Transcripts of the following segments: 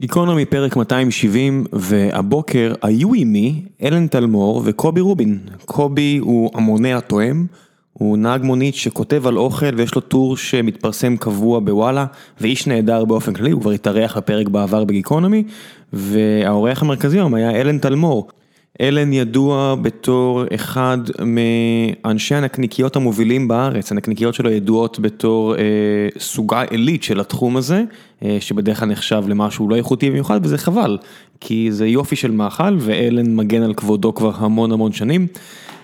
גיקונומי פרק 270 והבוקר היו עימי אלן תלמור וקובי רובין. קובי הוא המונה התואם, הוא נהג מונית שכותב על אוכל ויש לו טור שמתפרסם קבוע בוואלה ואיש נהדר באופן כללי, הוא כבר התארח בפרק בעבר בגיקונומי והאורח המרכזי היום היה אלן תלמור. אלן ידוע בתור אחד מאנשי הנקניקיות המובילים בארץ, הנקניקיות שלו ידועות בתור סוגה עילית של התחום הזה, שבדרך כלל נחשב למשהו לא איכותי במיוחד וזה חבל, כי זה יופי של מאכל ואלן מגן על כבודו כבר המון המון שנים,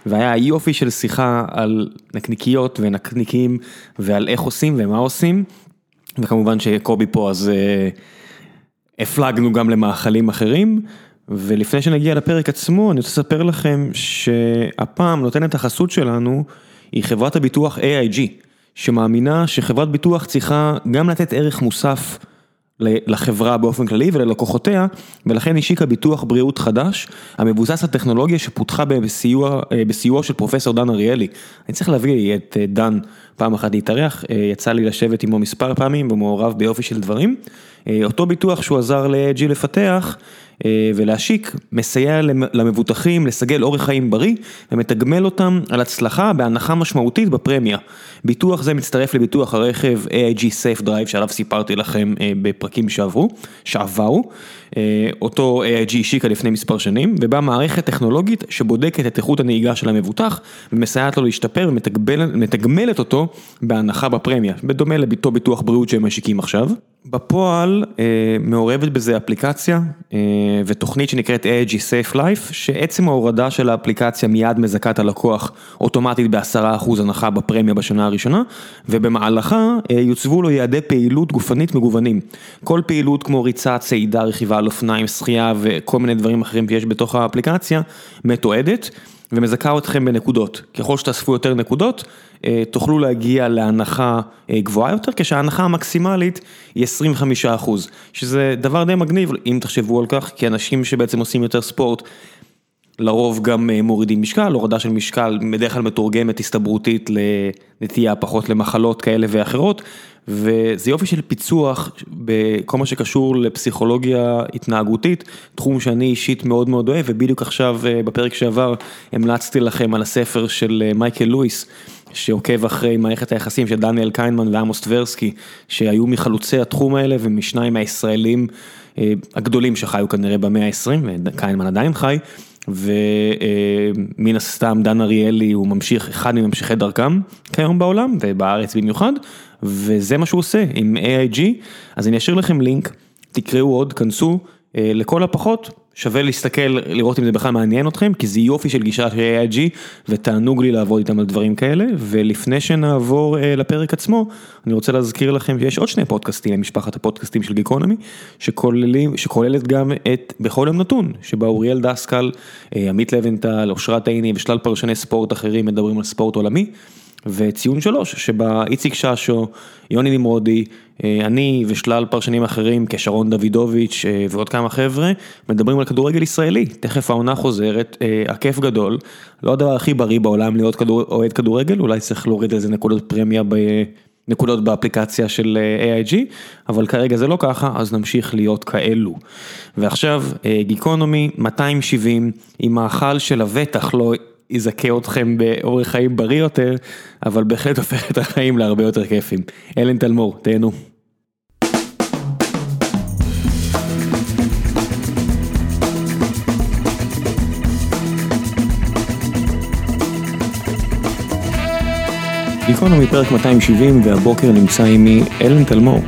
והיה יופי של שיחה על נקניקיות ונקניקים ועל איך עושים ומה עושים, וכמובן שקובי פה אז הפלגנו גם למאכלים אחרים. ולפני שנגיע לפרק עצמו, אני רוצה לספר לכם שהפעם נותנת החסות שלנו היא חברת הביטוח AIG, שמאמינה שחברת ביטוח צריכה גם לתת ערך מוסף לחברה באופן כללי וללקוחותיה, ולכן השיקה ביטוח בריאות חדש, המבוסס על טכנולוגיה שפותחה בסיוע של פרופסור דן אריאלי. אני צריך להביא את דן פעם אחת להתארח, יצא לי לשבת עמו מספר פעמים ומעורב ביופי של דברים. אותו ביטוח שהוא עזר ל-AIG לפתח ולהשיק, מסייע למבוטחים לסגל אורח חיים בריא ומתגמל אותם על הצלחה בהנחה משמעותית בפרמיה. ביטוח זה מצטרף לביטוח הרכב AIG Safe Drive שעליו סיפרתי לכם בפרקים שעברו, שעברו, אותו AIG השיקה לפני מספר שנים, ובה מערכת טכנולוגית שבודקת את איכות הנהיגה של המבוטח ומסייעת לו להשתפר ומתגמלת אותו בהנחה בפרמיה, בדומה לאותו ביטוח בריאות שהם משיקים עכשיו. בפועל מעורבת בזה אפליקציה ותוכנית שנקראת AIG Safe Life, שעצם ההורדה של האפליקציה מיד מזכה את הלקוח אוטומטית בעשרה אחוז הנחה בפרמיה בשנה הראשונה, ובמהלכה יוצבו לו יעדי פעילות גופנית מגוונים. כל פעילות כמו ריצה, צעידה, רכיבה על אופניים, שחייה וכל מיני דברים אחרים שיש בתוך האפליקציה, מתועדת. ומזכה אתכם בנקודות, ככל שתאספו יותר נקודות, תוכלו להגיע להנחה גבוהה יותר, כשההנחה המקסימלית היא 25%, שזה דבר די מגניב אם תחשבו על כך, כי אנשים שבעצם עושים יותר ספורט, לרוב גם מורידים משקל, הורדה של משקל בדרך כלל מתורגמת הסתברותית לנטייה פחות למחלות כאלה ואחרות, וזה יופי של פיצוח בכל מה שקשור לפסיכולוגיה התנהגותית, תחום שאני אישית מאוד מאוד אוהב, ובדיוק עכשיו בפרק שעבר המלצתי לכם על הספר של מייקל לואיס, שעוקב אחרי מערכת היחסים של דניאל קיינמן ועמוס טברסקי, שהיו מחלוצי התחום האלה ומשניים מהישראלים הגדולים שחיו כנראה במאה ה-20, וקיינמן עדיין חי. ומן הסתם דן אריאלי הוא ממשיך, אחד מממשיכי דרכם כיום בעולם ובארץ במיוחד, וזה מה שהוא עושה עם AIG, אז אני אשאיר לכם לינק, תקראו עוד, כנסו, לכל הפחות שווה להסתכל, לראות אם זה בכלל מעניין אתכם, כי זה יופי של גישה של AIG, ותענוג לי לעבוד איתם על דברים כאלה, ולפני שנעבור לפרק עצמו, אני רוצה להזכיר לכם שיש עוד שני פודקאסטים למשפחת הפודקאסטים של גיקונומי, שכוללת גם את בכל יום נתון, שבה אוריאל דסקל, עמית לבנטל, אושרת עיני ושלל פרשני ספורט אחרים מדברים על ספורט עולמי. וציון שלוש, שבה איציק ששו, יוני נמרודי, אני ושלל פרשנים אחרים כשרון דוידוביץ' ועוד כמה חבר'ה, מדברים על כדורגל ישראלי, תכף העונה חוזרת, הכיף גדול, לא הדבר הכי בריא בעולם להיות אוהד כדורגל, אולי צריך להוריד איזה נקודות פרמיה, נקודות באפליקציה של AIG, אבל כרגע זה לא ככה, אז נמשיך להיות כאלו. ועכשיו, גיקונומי 270, עם מאכל שלבטח לא... יזכה אתכם באורח חיים בריא יותר, אבל בהחלט הופך את החיים להרבה יותר כיפים. אלן תלמור, תהנו. גיקונומי פרק 270 והבוקר נמצא עימי אלן תלמור.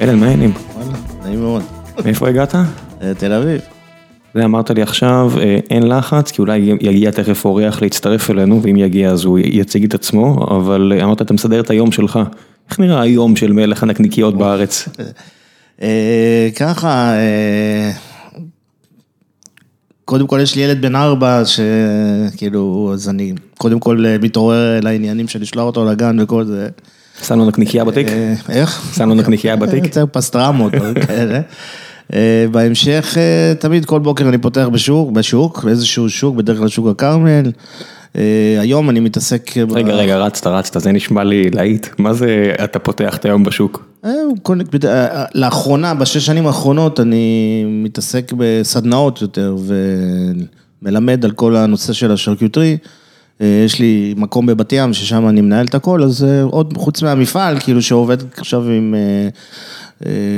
אלן, מה העניינים? וואלה, נעים מאוד. מאיפה הגעת? תל אביב. זה אמרת לי עכשיו, אין לחץ, כי אולי יגיע תכף אורח להצטרף אלינו, ואם יגיע אז הוא יציג את עצמו, אבל אמרת, אתה מסדר את היום שלך. איך נראה היום של מלך הנקניקיות בארץ? ככה, קודם כל יש לי ילד בן ארבע, שכאילו, אז אני קודם כל מתעורר לעניינים של לשלוח אותו לגן וכל זה. שם לו נקניקייה בתיק? איך? שם לו נקניקייה בתיק? יוצר פסטרמות, כאלה. בהמשך, תמיד כל בוקר אני פותח בשוק, בשוק, באיזשהו שוק, בדרך כלל שוק הכרמל. היום אני מתעסק... רגע, רגע, רצת, רצת, זה נשמע לי להיט. מה זה אתה פותח את היום בשוק? אה, אה, לאחרונה, בשש שנים האחרונות, אני מתעסק בסדנאות יותר ומלמד על כל הנושא של השרקיוטרי. אה, יש לי מקום בבת ים ששם אני מנהל את הכל, אז אה, עוד חוץ מהמפעל, כאילו שעובד עכשיו עם אה, אה,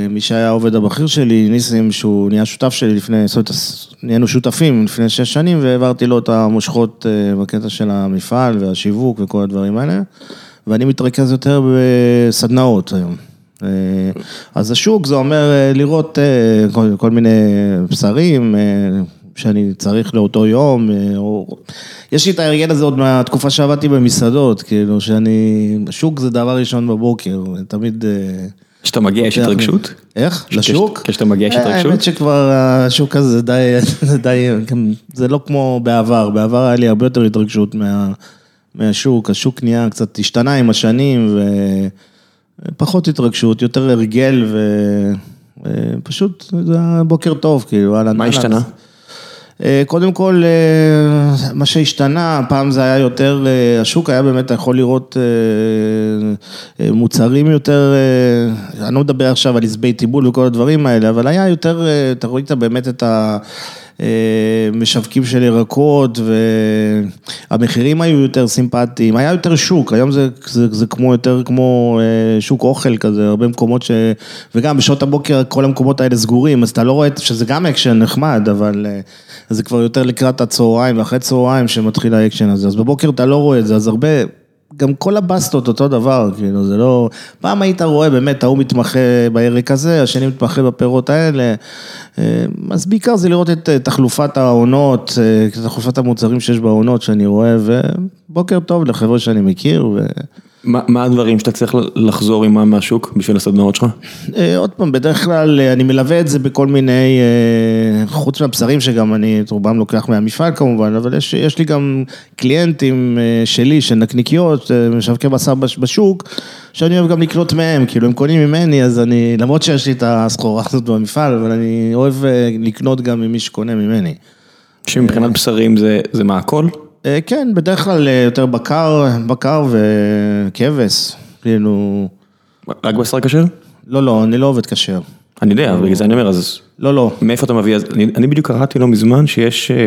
מי שהיה העובד הבכיר שלי, ניסים, שהוא נהיה שותף שלי לפני, זאת אומרת, נהיינו שותפים לפני שש שנים והעברתי לו את המושכות אה, בקטע של המפעל והשיווק וכל הדברים האלה, ואני מתרכז יותר בסדנאות היום. אה, אז השוק זה אומר אה, לראות אה, כל, כל מיני בשרים אה, שאני צריך לאותו יום, אה, או... יש לי את ההרגל הזה עוד מהתקופה שעבדתי במסעדות, כאילו שאני, השוק זה דבר ראשון בבוקר, תמיד... כשאתה מגיע יש התרגשות? איך? לשוק? כשאתה מגיע יש אה, התרגשות? האמת שכבר השוק הזה זה די, זה די, זה לא כמו בעבר, בעבר היה לי הרבה יותר התרגשות מה, מהשוק, השוק נהיה קצת השתנה עם השנים ופחות התרגשות, יותר הרגל ופשוט זה היה בוקר טוב, כאילו, אהלן. מה. השתנה? אה, קודם כל, אה, מה שהשתנה, פעם זה היה יותר, אה, השוק היה באמת, אתה יכול לראות מוצרים יותר, אני לא מדבר עכשיו על עזבי טיבול וכל הדברים האלה, אבל היה יותר, אתה ראית באמת את המשווקים של ירקות והמחירים היו יותר סימפטיים, היה יותר שוק, היום זה, זה, זה כמו יותר כמו אה, שוק אוכל כזה, הרבה מקומות ש... וגם בשעות הבוקר כל המקומות האלה סגורים, אז אתה לא רואה, שזה גם אקשן נחמד, אבל אה, זה כבר יותר לקראת הצהריים ואחרי צהריים שמתחיל האקשן הזה, אז בבוקר אתה לא רואה את זה, אז הרבה... גם כל הבסטות אותו דבר, כאילו, זה לא... פעם היית רואה באמת, ההוא מתמחה בירק הזה, השני מתמחה בפירות האלה. אה, אז בעיקר זה לראות את אה, תחלופת העונות, אה, תחלופת המוצרים שיש בעונות שאני רואה, ובוקר טוב לחבר'ה שאני מכיר. מה הדברים שאתה צריך לחזור עימם מהשוק בשביל הסדנאות שלך? אה, עוד פעם, בדרך כלל אה, אני מלווה את זה בכל מיני, אה, חוץ מהבשרים שגם אני את רובם לוקח מהמפעל כמובן, אבל יש, יש לי גם קליינטים שלי, של נקניקיות, משווקי בשר בש- בשוק, שאני אוהב גם לקנות מהם, כאילו הם קונים ממני, אז אני, למרות שיש לי את הסחורה הזאת במפעל, אבל אני אוהב לקנות גם ממי שקונה ממני. שמבחינת בשרים זה זה מה הכל? אה, כן, בדרך כלל אה, יותר בקר, בקר וכבש, כאילו, רק בשר כשר? לא, לא, אני לא עובד כשר. אני יודע, בגלל זה אני אומר, אז לא, לא. מאיפה אתה מביא? אז אני אני בדיוק קראתי לא מזמן שיש אה,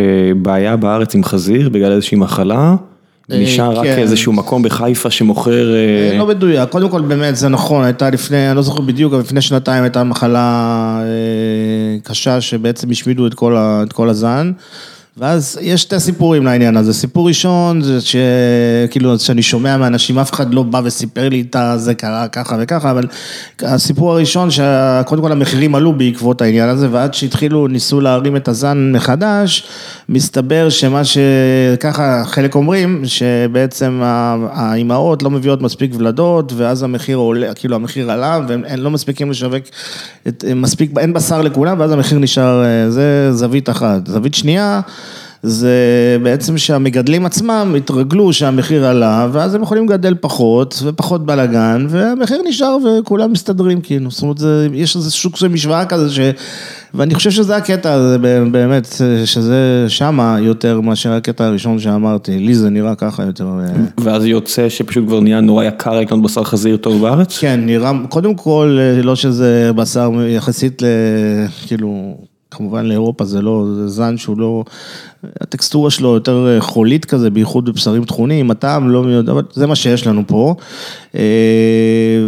בעיה בארץ עם חזיר בגלל איזושהי מחלה. נשאר רק כן. איזשהו מקום בחיפה שמוכר... לא מדויק, קודם כל באמת זה נכון, הייתה לפני, אני לא זוכר בדיוק, אבל לפני שנתיים הייתה מחלה קשה שבעצם השמידו את כל הזן. ואז יש שתי סיפורים לעניין הזה, סיפור ראשון זה שכאילו שאני שומע מאנשים, אף אחד לא בא וסיפר לי את זה קרה ככה וככה, אבל הסיפור הראשון שקודם כל המחירים עלו בעקבות העניין הזה ועד שהתחילו, ניסו להרים את הזן מחדש, מסתבר שמה שככה חלק אומרים, שבעצם האימהות לא מביאות מספיק ולדות ואז המחיר עולה, כאילו המחיר עלה והם הם לא מספיקים לשווק, את, מספיק, אין בשר לכולם ואז המחיר נשאר, אה, זה זווית אחת. זווית שנייה, זה בעצם שהמגדלים עצמם התרגלו שהמחיר עלה, ואז הם יכולים לגדל פחות ופחות בלאגן, והמחיר נשאר וכולם מסתדרים כאילו, זאת אומרת, זה, יש איזה שוק של משוואה כזה, ש... ואני חושב שזה הקטע, זה באמת, שזה שמה יותר מאשר הקטע הראשון שאמרתי, לי זה נראה ככה יותר. אה, ואז יוצא שפשוט כבר נהיה נורא יקר לקנות בשר חזיר טוב בארץ? כן, נראה, קודם כל, אה, לא שזה בשר יחסית ל... כאילו, כמובן לאירופה זה לא, זה זן שהוא לא, הטקסטורה שלו יותר אה, חולית כזה, בייחוד בבשרים טחונים, הטעם לא מי יודע, אבל זה מה שיש לנו פה. אה,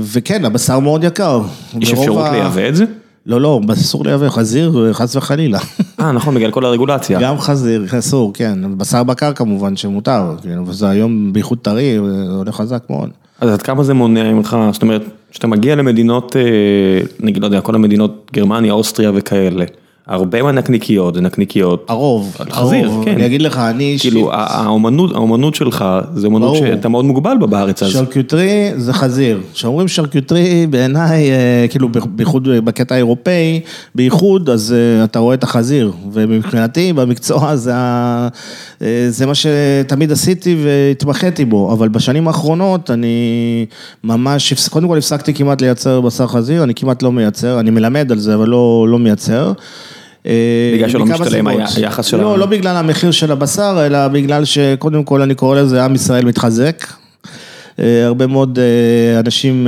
וכן, הבשר מאוד יקר. יש אפשרות ה- לייבא את זה? לא, לא, אסור לייבא חזיר, חס וחלילה. אה, נכון, בגלל כל הרגולציה. גם חזיר, אסור, כן. בשר בקר כמובן שמותר, כאילו, וזה היום בייחוד טרי, זה הולך חזק מאוד. אז עד כמה זה מונע ממך, זאת אומרת, כשאתה מגיע למדינות, אה, נגיד, לא יודע, כל המדינות, גרמניה, אוסטריה וכאלה, הרבה מהנקניקיות זה נקניקיות. הרוב, חזיר, הרוב, כן. אני אגיד לך, אני אישית, כאילו, האומנות, האומנות שלך, זה אומנות ברור. שאתה מאוד מוגבל בה בארץ, אז שרקיוטרי זה חזיר. כשאומרים שרקיוטרי, בעיניי, אה, כאילו בייחוד בקטע האירופאי, בייחוד, אז אה, אתה רואה את החזיר. ומבחינתי, במקצוע זה, אה, זה מה שתמיד עשיתי והתמחיתי בו. אבל בשנים האחרונות אני ממש, קודם כל הפסקתי כמעט לייצר בשר חזיר, אני כמעט לא מייצר, אני מלמד על זה, אבל לא, לא מייצר. אה, בגלל שלא משתלם היחס של לא, לא בגלל המחיר של הבשר, אלא בגלל שקודם כל אני קורא לזה עם ישראל מתחזק. אה, הרבה מאוד אה, אנשים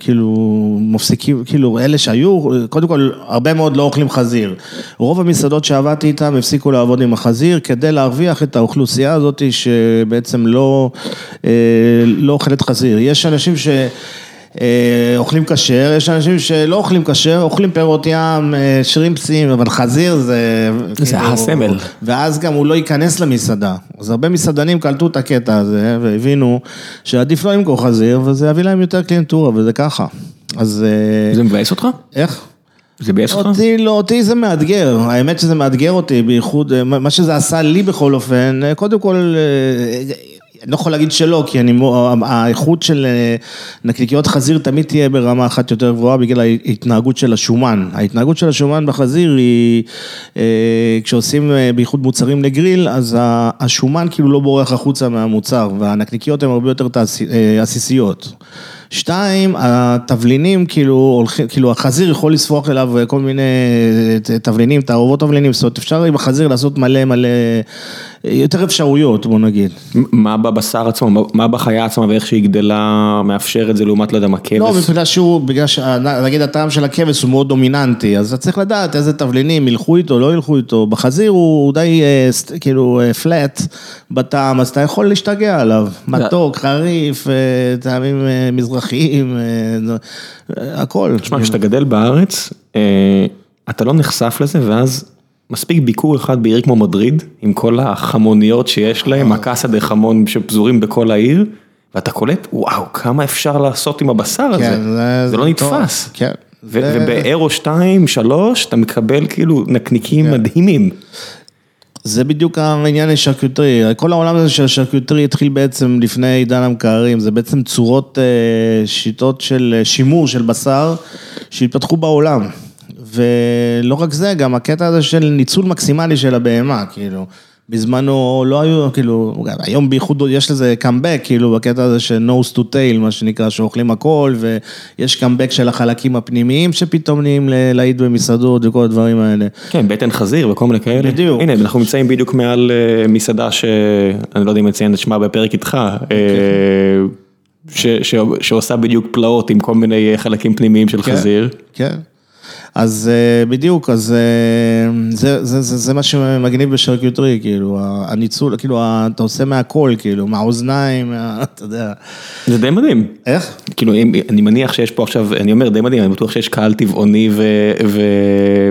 כאילו מפסיקים, כאילו אלה שהיו, קודם כל הרבה מאוד לא אוכלים חזיר. רוב המסעדות שעבדתי איתם הפסיקו לעבוד עם החזיר כדי להרוויח את האוכלוסייה הזאת שבעצם לא, לא אוכלת חזיר. יש אנשים ש... אה, אוכלים כשר, יש אנשים שלא אוכלים כשר, אוכלים פירות ים, אה, שרימפסים, אבל חזיר זה... זה כאילו, הסמל. ואז גם הוא לא ייכנס למסעדה. אז הרבה מסעדנים קלטו את הקטע הזה והבינו שעדיף לא למכור חזיר, וזה יביא להם יותר קליינטורה, וזה ככה. אז... אה, זה מבאס אותך? איך? זה מבאס אותך? אותי לא, אותי זה מאתגר, האמת שזה מאתגר אותי, בייחוד, מה שזה עשה לי בכל אופן, קודם כל, לא יכול להגיד שלא, כי אני, האיכות של אה, נקניקיות חזיר תמיד תהיה ברמה אחת יותר גבוהה בגלל ההתנהגות של השומן. ההתנהגות של השומן בחזיר היא, אה, כשעושים אה, בייחוד מוצרים לגריל, אז השומן כאילו לא בורח החוצה מהמוצר, והנקניקיות הן הרבה יותר עסיסיות. שתיים, התבלינים, כאילו, הולכים, כאילו החזיר יכול לספוח אליו כל מיני תבלינים, תערובות תבלינים, זאת אומרת, אפשר עם החזיר לעשות מלא מלא, יותר אפשרויות, בוא נגיד. מה בבשר עצמו, מה בחיה עצמה ואיך שהיא גדלה מאפשר את זה לעומת, לא יודע מה, כבש? לא, מבחינה שהוא, בגלל שנגיד הטעם של הכבש הוא מאוד דומיננטי, אז אתה צריך לדעת איזה תבלינים ילכו איתו, לא ילכו איתו. בחזיר הוא די אה, כאילו פלט אה, בטעם, אז אתה יכול להשתגע עליו. מתוק, חריף, אה, טעמים מזרחיים, הכל. תשמע, כשאתה גדל בארץ, אתה לא נחשף לזה, ואז מספיק ביקור אחד בעיר כמו מדריד, עם כל החמוניות שיש להם, הקאסה דה חמון שפזורים בכל העיר, ואתה קולט, וואו, כמה אפשר לעשות עם הבשר הזה, כן, זה, זה לא נתפס. כן. ובאירו 2, 3, אתה מקבל כאילו נקניקים כן. מדהימים. זה בדיוק העניין השרקוטרי, כל העולם הזה של השרקוטרי התחיל בעצם לפני עידן המקררים, זה בעצם צורות, אה, שיטות של שימור של בשר שהתפתחו בעולם. ולא רק זה, גם הקטע הזה של ניצול מקסימלי של הבהמה, כאילו. בזמנו לא היו, כאילו, היום בייחוד יש לזה קאמבק, כאילו, בקטע הזה של nose to tail, מה שנקרא, שאוכלים הכל, ויש קאמבק של החלקים הפנימיים שפתאום נהיים להיט במסעדות וכל הדברים האלה. כן, בטן חזיר וכל מיני כאלה. בדיוק. הנה, אנחנו נמצאים בדיוק מעל אה, מסעדה שאני לא יודע אם אציין את שמה בפרק איתך. אה, ש, ש, שעושה בדיוק פלאות עם כל מיני חלקים פנימיים של כן, חזיר. כן. אז אה, בדיוק, אז אה, זה, זה, זה, זה מה שמגניב בשרקיוטרי, כאילו, הניצול, כאילו, אתה עושה מהכל, כאילו, מהאוזניים, מה, אתה יודע. זה די מדהים. איך? כאילו, אני מניח שיש פה עכשיו, אני אומר די מדהים, אני בטוח שיש קהל טבעוני ו, ו,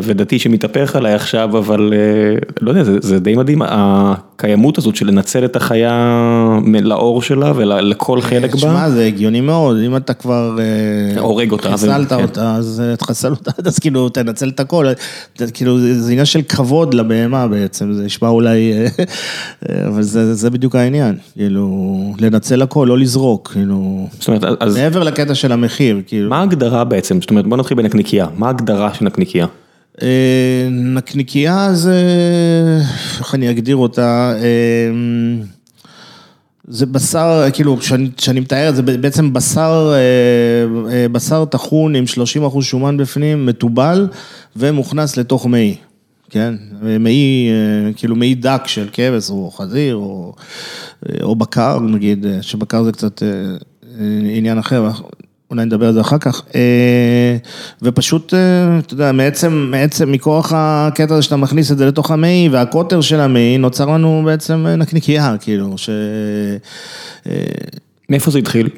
ודתי שמתהפך עליי עכשיו, אבל אה, לא יודע, זה, זה די מדהים, הקיימות הזאת של לנצל את החיה לאור שלה ולכל חלק בה. תשמע, זה הגיוני מאוד, אם אתה כבר... הורג אותה. חיסלת ו... אותה, כן. אז תחסל אותה, אז כאילו... כאילו, תנצל את הכל, כאילו, זה עניין של כבוד לבהמה בעצם, זה נשמע אולי, אבל זה, זה בדיוק העניין, כאילו, לנצל הכל, לא לזרוק, כאילו, זאת אומרת, אז... מעבר לקטע של המחיר, כאילו. מה ההגדרה בעצם? זאת אומרת, בוא נתחיל בנקניקייה, מה ההגדרה של נקניקייה? אה, נקניקייה זה, איך אני אגדיר אותה? זה בשר, כאילו, כשאני מתאר את זה, בעצם בשר, אה, אה, בשר טחון עם 30 אחוז שומן בפנים, מתובל ומוכנס לתוך מעי, כן? מעי, אה, כאילו מעי דק של כבש או חזיר או, או בקר, נגיד, שבקר זה קצת עניין אחר, אולי נדבר על זה אחר כך, אה, ופשוט, אה, אתה יודע, מעצם, מעצם, מכוח הקטע הזה שאתה מכניס את זה לתוך המעי, והקוטר של המעי, נוצר לנו בעצם נקניקייה, כאילו, ש... אה, מאיפה זה התחיל?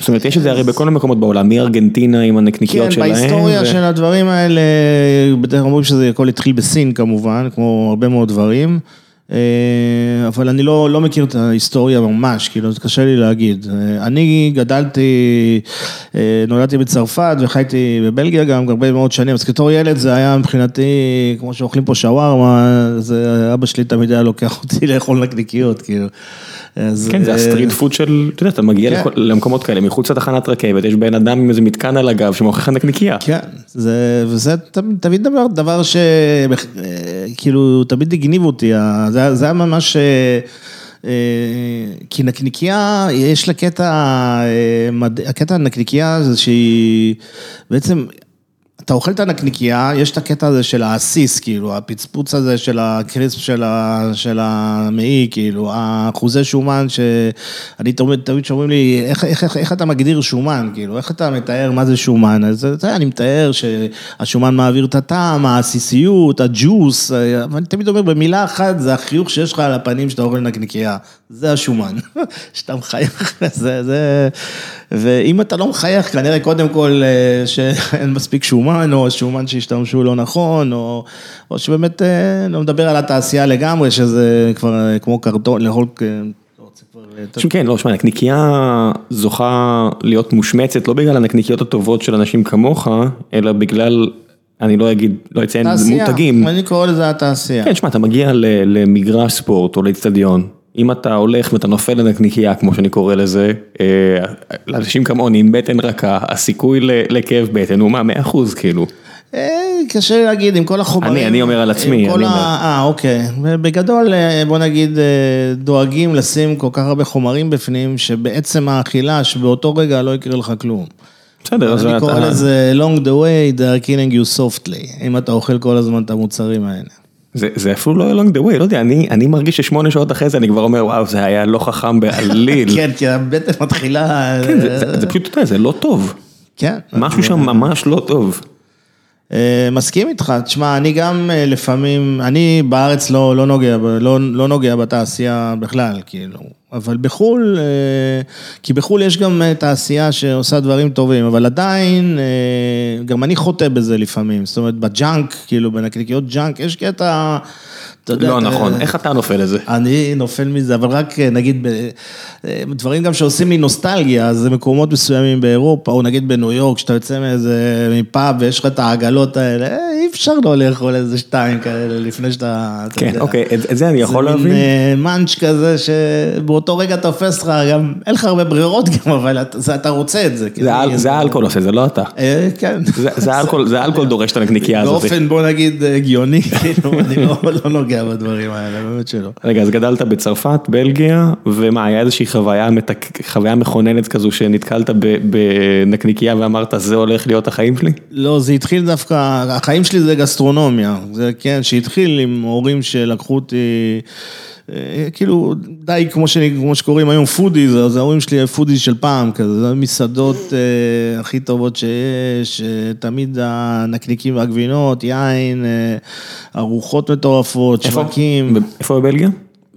זאת אומרת, יש את זה הרי בכל המקומות בעולם, מארגנטינה עם הנקניקיות כן, שלהם. כן, בהיסטוריה ו... של הדברים האלה, בדרך כלל אומרים שזה הכל התחיל בסין כמובן, כמו הרבה מאוד דברים. אה, אבל אני לא, לא מכיר את ההיסטוריה ממש, כאילו, זה קשה לי להגיד. אה, אני גדלתי, אה, נולדתי בצרפת וחייתי בבלגיה גם הרבה מאוד שנים, אז בתור ילד זה היה מבחינתי, כמו שאוכלים פה שווארמה, אבא שלי תמיד היה לוקח אותי לאכול נקניקיות, כאילו. אז... כן, זה ה street food של, אתה יודע, אתה מגיע כן. למקומות כאלה, מחוץ לתחנת רכבת, יש בן אדם עם איזה מתקן על הגב שמוכר לך נקניקייה. כן, זה, וזה תמיד דבר, דבר שכאילו תמיד הגניב אותי, זה, זה היה ממש... אה, כי נקניקייה, יש לה קטע, אה, הקטע הנקניקייה זה שהיא בעצם אתה אוכל את הנקניקייה, יש את הקטע הזה של העסיס, כאילו, הפצפוץ הזה של הקריספ של, ה, של המעי, כאילו, האחוזי שומן, שאני תמיד, תמיד שאומרים לי, איך, איך, איך, איך אתה מגדיר שומן, כאילו, איך אתה מתאר מה זה שומן? אז זה, אני מתאר שהשומן מעביר את הטעם, העסיסיות, הג'וס, ואני תמיד אומר, במילה אחת, זה החיוך שיש לך על הפנים שאתה אוכל נקניקייה, זה השומן, שאתה מחייך, זה, זה... ואם אתה לא מחייך, כנראה קודם כל אה, שאין מספיק שומן, או שומן שהשתמשו לא נכון, או, או שבאמת אה, לא מדבר על התעשייה לגמרי, שזה כבר אה, כמו קרטון, לאכול... כן, לא, שמע, נקניקייה זוכה להיות מושמצת לא בגלל הנקניקיות הטובות של אנשים כמוך, אלא בגלל, אני לא אגיד, לא אציין מותגים. תעשייה, אני קורא לזה התעשייה. כן, שמע, אתה מגיע למגרש ספורט או לאצטדיון. אם אתה הולך ואתה נופל לנקניקייה, כמו שאני קורא לזה, אה, לאנשים כמוני עם בטן רכה, הסיכוי לכאב בטן הוא מה, 100 אחוז כאילו. אה, קשה להגיד, עם כל החומרים. אני, אני אומר על עצמי. אה, אוקיי. בגדול, בוא נגיד, דואגים לשים כל כך הרבה חומרים בפנים, שבעצם האכילה, שבאותו רגע לא יקרה לך כלום. בסדר, אז. אני קורא לזה long the way, they are killing you softly, אם אתה אוכל כל הזמן את המוצרים האלה. זה זה אפילו לא along the way, לא יודע, אני אני מרגיש ששמונה שעות אחרי זה אני כבר אומר וואו זה היה לא חכם בעליל. כן, כי הבטן מתחילה... כן, זה זה, זה פשוט, אתה יודע, זה לא טוב. כן. משהו שם ממש לא טוב. מסכים איתך, תשמע, אני גם לפעמים, אני בארץ לא לא נוגע לא לא נוגע בתעשייה בכלל, כאילו, אבל בחו"ל, כי בחו"ל יש גם תעשייה שעושה דברים טובים, אבל עדיין, גם אני חוטא בזה לפעמים, זאת אומרת, ב junk, כאילו, בנקניקיות junk, יש קטע... אתה יודע, לא נכון, איך אתה נופל לזה? אני נופל מזה, אבל רק נגיד, דברים גם שעושים לי נוסטלגיה, זה מקומות מסוימים באירופה, או נגיד בניו יורק, שאתה יוצא מאיזה מפאב ויש לך את העגלות האלה, אי אפשר לא לאכול איזה שתיים כאלה לפני שאתה... כן, אוקיי, את זה אני יכול להבין. זה מין מאנץ' כזה שבאותו רגע תופס לך, גם אין לך הרבה ברירות גם, אבל אתה רוצה את זה. זה האלכוהול עושה, זה לא אתה. כן. זה האלכוהול דורש את הנקניקייה הזאת. באופן, בוא נגיד, הגיוני, כאילו, אני לא נוגע בדברים האלה, באמת שלא. רגע, אז גדלת בצרפת, בלגיה, ומה, היה איזושהי חוויה מכוננת כזו שנתקלת בנקניקייה ואמרת, זה הולך להיות החיים שלי? לא, זה התחיל דווקא, החיים שלי זה גסטרונומיה, זה כן, שהתחיל עם הורים שלקחו אותי... כאילו, די כמו, שאני, כמו שקוראים היום foodies, אז ההורים שלי foodies של פעם כזה, זה המסעדות אה, הכי טובות שיש, תמיד הנקניקים והגבינות, יין, אה, ארוחות מטורפות, שווקים. איפה בבלגיה?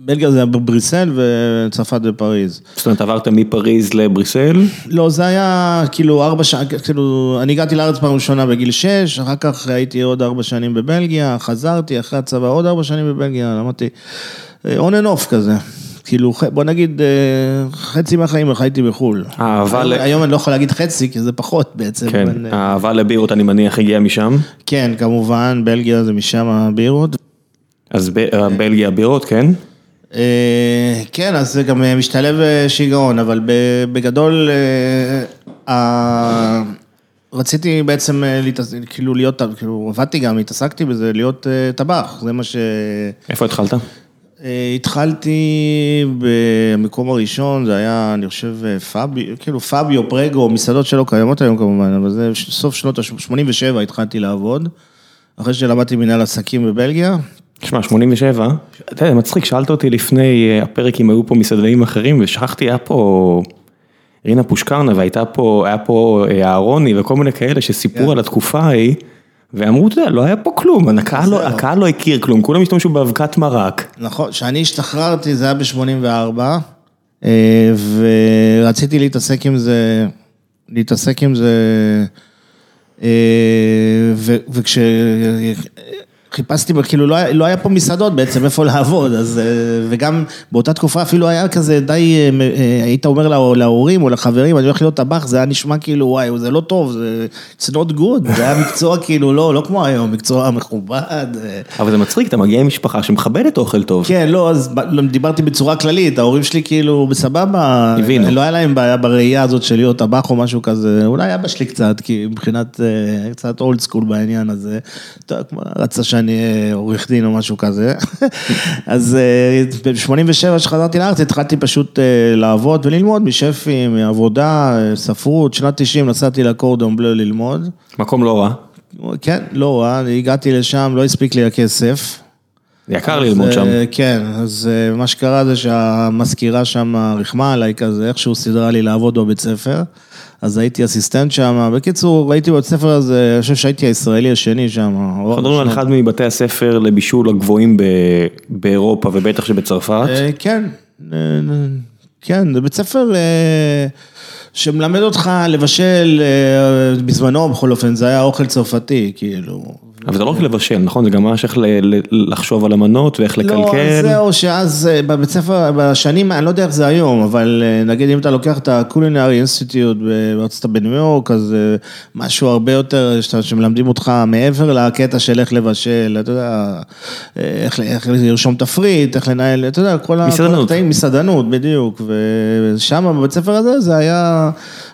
בלגיה זה היה בבריסל וצרפת בפריז. זאת אומרת, עברת מפריז לבריסל? לא, זה היה כאילו ארבע שנים, כאילו, אני הגעתי לארץ פעם ראשונה בגיל שש, אחר כך הייתי עוד ארבע שנים בבלגיה, חזרתי אחרי הצבא עוד ארבע שנים בבלגיה, למדתי on and off כזה. כאילו, בוא נגיד, חצי מהחיים חייתי בחו"ל. היום אני לא יכול להגיד חצי, כי זה פחות בעצם. כן, האהבה לבירות אני מניח הגיעה משם? כן, כמובן, בלגיה זה משם הבירות. אז בלגיה בירות, כן? כן, אז זה גם משתלב שיגעון, אבל בגדול, רציתי בעצם כאילו להיות, כאילו עבדתי גם, התעסקתי בזה, להיות טבח, זה מה ש... איפה התחלת? התחלתי במקום הראשון, זה היה, אני חושב, פאביו, כאילו פאביו, פרגו, מסעדות שלא קיימות היום כמובן, אבל זה סוף שנות ה-87 התחלתי לעבוד, אחרי שלמדתי מנהל עסקים בבלגיה. תשמע, 87, אתה יודע, מצחיק, שאלת אותי לפני הפרק אם היו פה מסעדנים אחרים, ושכחתי, היה פה רינה פושקרנה, והייתה פה, היה פה אהרוני וכל מיני כאלה שסיפרו על התקופה ההיא. ואמרו, אתה יודע, לא היה פה כלום, הקהל לא הכיר כלום, כולם השתמשו באבקת מרק. נכון, כשאני השתחררתי זה היה ב-84, ורציתי להתעסק עם זה, להתעסק עם זה, וכש... חיפשתי, כאילו לא לא היה פה מסעדות בעצם, איפה לעבוד, אז וגם באותה תקופה אפילו היה כזה די, היית אומר להורים או לחברים, אני הולך להיות טבח, זה היה נשמע כאילו וואי, זה לא טוב, זה it's not good, זה היה מקצוע כאילו לא לא כמו היום, מקצוע מכובד. אבל זה מצחיק, אתה מגיע עם משפחה שמכבדת אוכל טוב. כן, לא, אז דיברתי בצורה כללית, ההורים שלי כאילו בסבבה, הבינו. לא היה להם בעיה בראייה הזאת של להיות טבח או משהו כזה, אולי אבא שלי קצת, כי מבחינת קצת אולד סקול בעניין הזה, רצה שאני אהיה עורך דין או משהו כזה, אז ב-87 שחזרתי לארץ התחלתי פשוט לעבוד וללמוד משפים, מעבודה, ספרות, שנת 90 נסעתי לקורדון בלו ללמוד. מקום לא רע. כן, לא רע, הגעתי לשם, לא הספיק לי הכסף. יקר ללמוד שם. אה, כן, אז אה, מה שקרה זה שהמזכירה שם ריחמה עליי כזה, איכשהו סידרה לי לעבוד בבית ספר. אז הייתי אסיסטנט שם. בקיצור, הייתי בבית ספר הזה, אני חושב שהייתי הישראלי השני שם. אנחנו מדברים על אחד מבתי הספר לבישול הגבוהים באירופה ובטח שבצרפת. אה, כן, אה, כן, זה בית ספר אה, שמלמד אותך לבשל, בזמנו בכל אופן, זה היה אוכל צרפתי, כאילו. אבל זה לא רק לבשל, נכון? זה גם ממש איך לחשוב על המנות ואיך לא, לקלקל. זהו, שאז אה, בבית ספר, בשנים, אני לא יודע איך זה היום, אבל אה, נגיד אם אתה לוקח את ה-Culinary Institute בארצות הברית בניו יורק, אז אה, משהו הרבה יותר, שמלמדים אותך מעבר לקטע של איך לבשל, אתה יודע, איך, איך לרשום תפריט, איך לנהל, אתה יודע, כל מסעדנות. הקטעים, מסעדנות, בדיוק, ושם בבית ספר הזה, זה היה,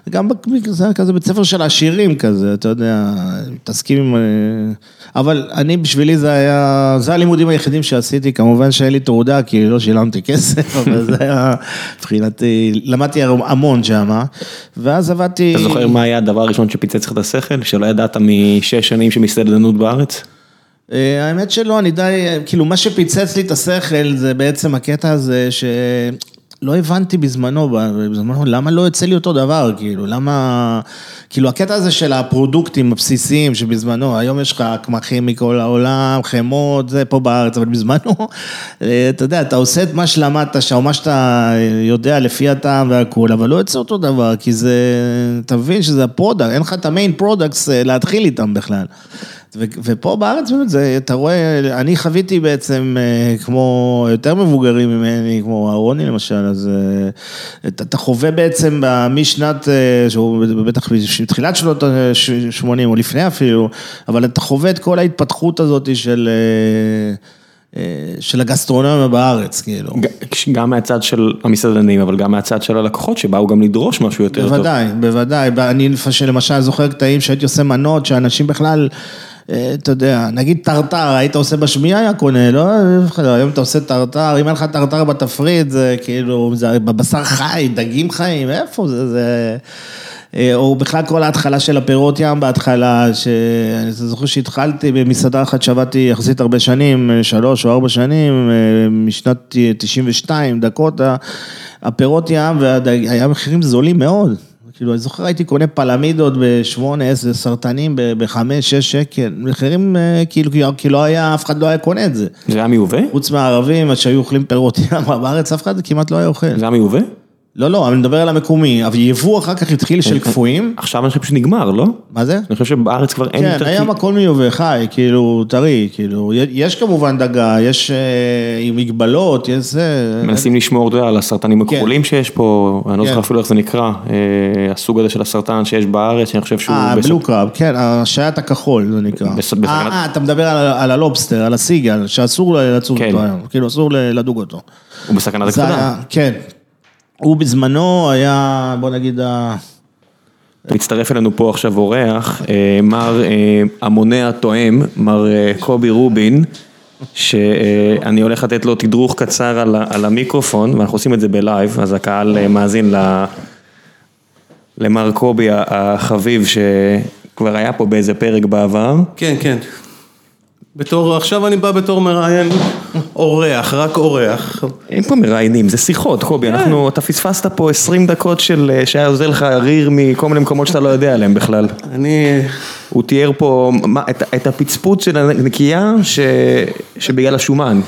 גם זה היה כזה בית ספר של עשירים כזה, אתה יודע, מתעסקים עם... אה, אבל אני, בשבילי זה היה, זה הלימודים היחידים שעשיתי, כמובן שאין לי תעודה, כי לא שילמתי כסף, אבל זה היה, מבחינתי, למדתי המון שם, ואז עבדתי... אתה זוכר מה היה הדבר הראשון שפיצץ לך את השכל? שלא ידעת משש שנים של מסעדנות בארץ? אה, האמת שלא, אני די, כאילו מה שפיצץ לי את השכל זה בעצם הקטע הזה שלא הבנתי בזמנו, בזמנו, למה לא יוצא לי אותו דבר, כאילו, למה, כאילו הקטע הזה של הפרודוקטים הבסיסיים שבזמנו, היום יש לך קמחים מכל העולם, חמאות, זה פה בארץ, אבל בזמנו, אה, אתה יודע, אתה עושה את מה שלמדת שם, מה שאתה יודע לפי הטעם והכול, אבל לא יוצא אותו דבר, כי זה, אתה מבין שזה ה product, אין לך את ה main products אה, להתחיל איתם בכלל. ופה בארץ באמת, זה, אתה רואה, אני חוויתי בעצם אה, כמו יותר מבוגרים ממני, כמו אהרוני למשל, אז אה, אתה, אתה חווה בעצם משנת, אה, שהוא בטח בתחילת שנות ה-80 או לפני אפילו, אבל אתה חווה את כל ההתפתחות הזאת של... של הגסטרונומיה בארץ, כאילו. גם מהצד של המסעדנים, אבל גם מהצד של הלקוחות שבאו גם לדרוש משהו יותר טוב. בוודאי, בוודאי. אני למשל זוכר קטעים שהייתי עושה מנות, שאנשים בכלל, אתה יודע, נגיד טרטר, היית עושה בשמיעה, היה קונה, לא? היום אתה עושה טרטר, אם אין לך טרטר בתפריט, זה כאילו, זה בבשר חי, דגים חיים, איפה זה? זה... אה, או בכלל כל ההתחלה של הפירות ים בהתחלה, שאני זוכר שהתחלתי במסעדה אחת שעבדתי יחסית הרבה שנים, אה, שלוש או ארבע שנים, אה, משנת 92, דקוטה, הפירות ים, והיה מחירים זולים מאוד. כאילו, אני זוכר הייתי קונה פלמידות בשמונה, עשר סרטנים, בחמש, שש שקל, מחירים אה, כאילו, כי לא היה, אף אחד לא היה קונה את זה. זה היה מיובא? חוץ מהערבים, שהיו אוכלים פירות ים, בארץ אף אחד כמעט לא היה אוכל. זה היה מיובא? לא, לא, אני מדבר על המקומי, אבל יבוא אחר כך התחיל של קפואים. עכשיו אני חושב שנגמר, לא? מה זה? אני חושב שבארץ כבר אין כן, יותר... היום הכל מיובא חי, כאילו, טרי, כאילו, יש כמובן דגה, יש אה, עם מגבלות, יש זה. מנסים לשמור, אתה יודע, על הסרטנים הכחולים שיש פה, אני לא כן. זוכר אפילו איך זה נקרא, אה, הסוג הזה של הסרטן שיש בארץ, שאני חושב שהוא... אה. בלו קראב, כן, השעיית הכחול זה נקרא. אה, אה, אתה מדבר על- הלובסטר, על הסיגל, שאסור לצוד כן. אותו היום, כאילו, אסור לדוג אותו. הוא בסכנת הכחדה. כן. הוא בזמנו היה, בוא נגיד, מצטרף אלינו פה עכשיו אורח, אה, מר אה, המונה התואם, מר אה, קובי רובין, שאני הולך לתת לו תדרוך קצר על על המיקרופון, ואנחנו עושים את זה בלייב, אז הקהל מאזין ל- למר קובי החביב, שכבר היה פה באיזה פרק בעבר. כן, כן. בתור, עכשיו אני בא בתור מראיין אורח, רק אורח. אין פה מראיינים, זה שיחות, קובי, אנחנו, אתה פספסת פה 20 דקות של, אה, שהיה עוזר לך ריר מכל מיני מקומות שאתה לא יודע עליהם בכלל. אני, הוא תיאר פה מה, את, את הפצפוץ של הנקייה ש, שבגלל השומן.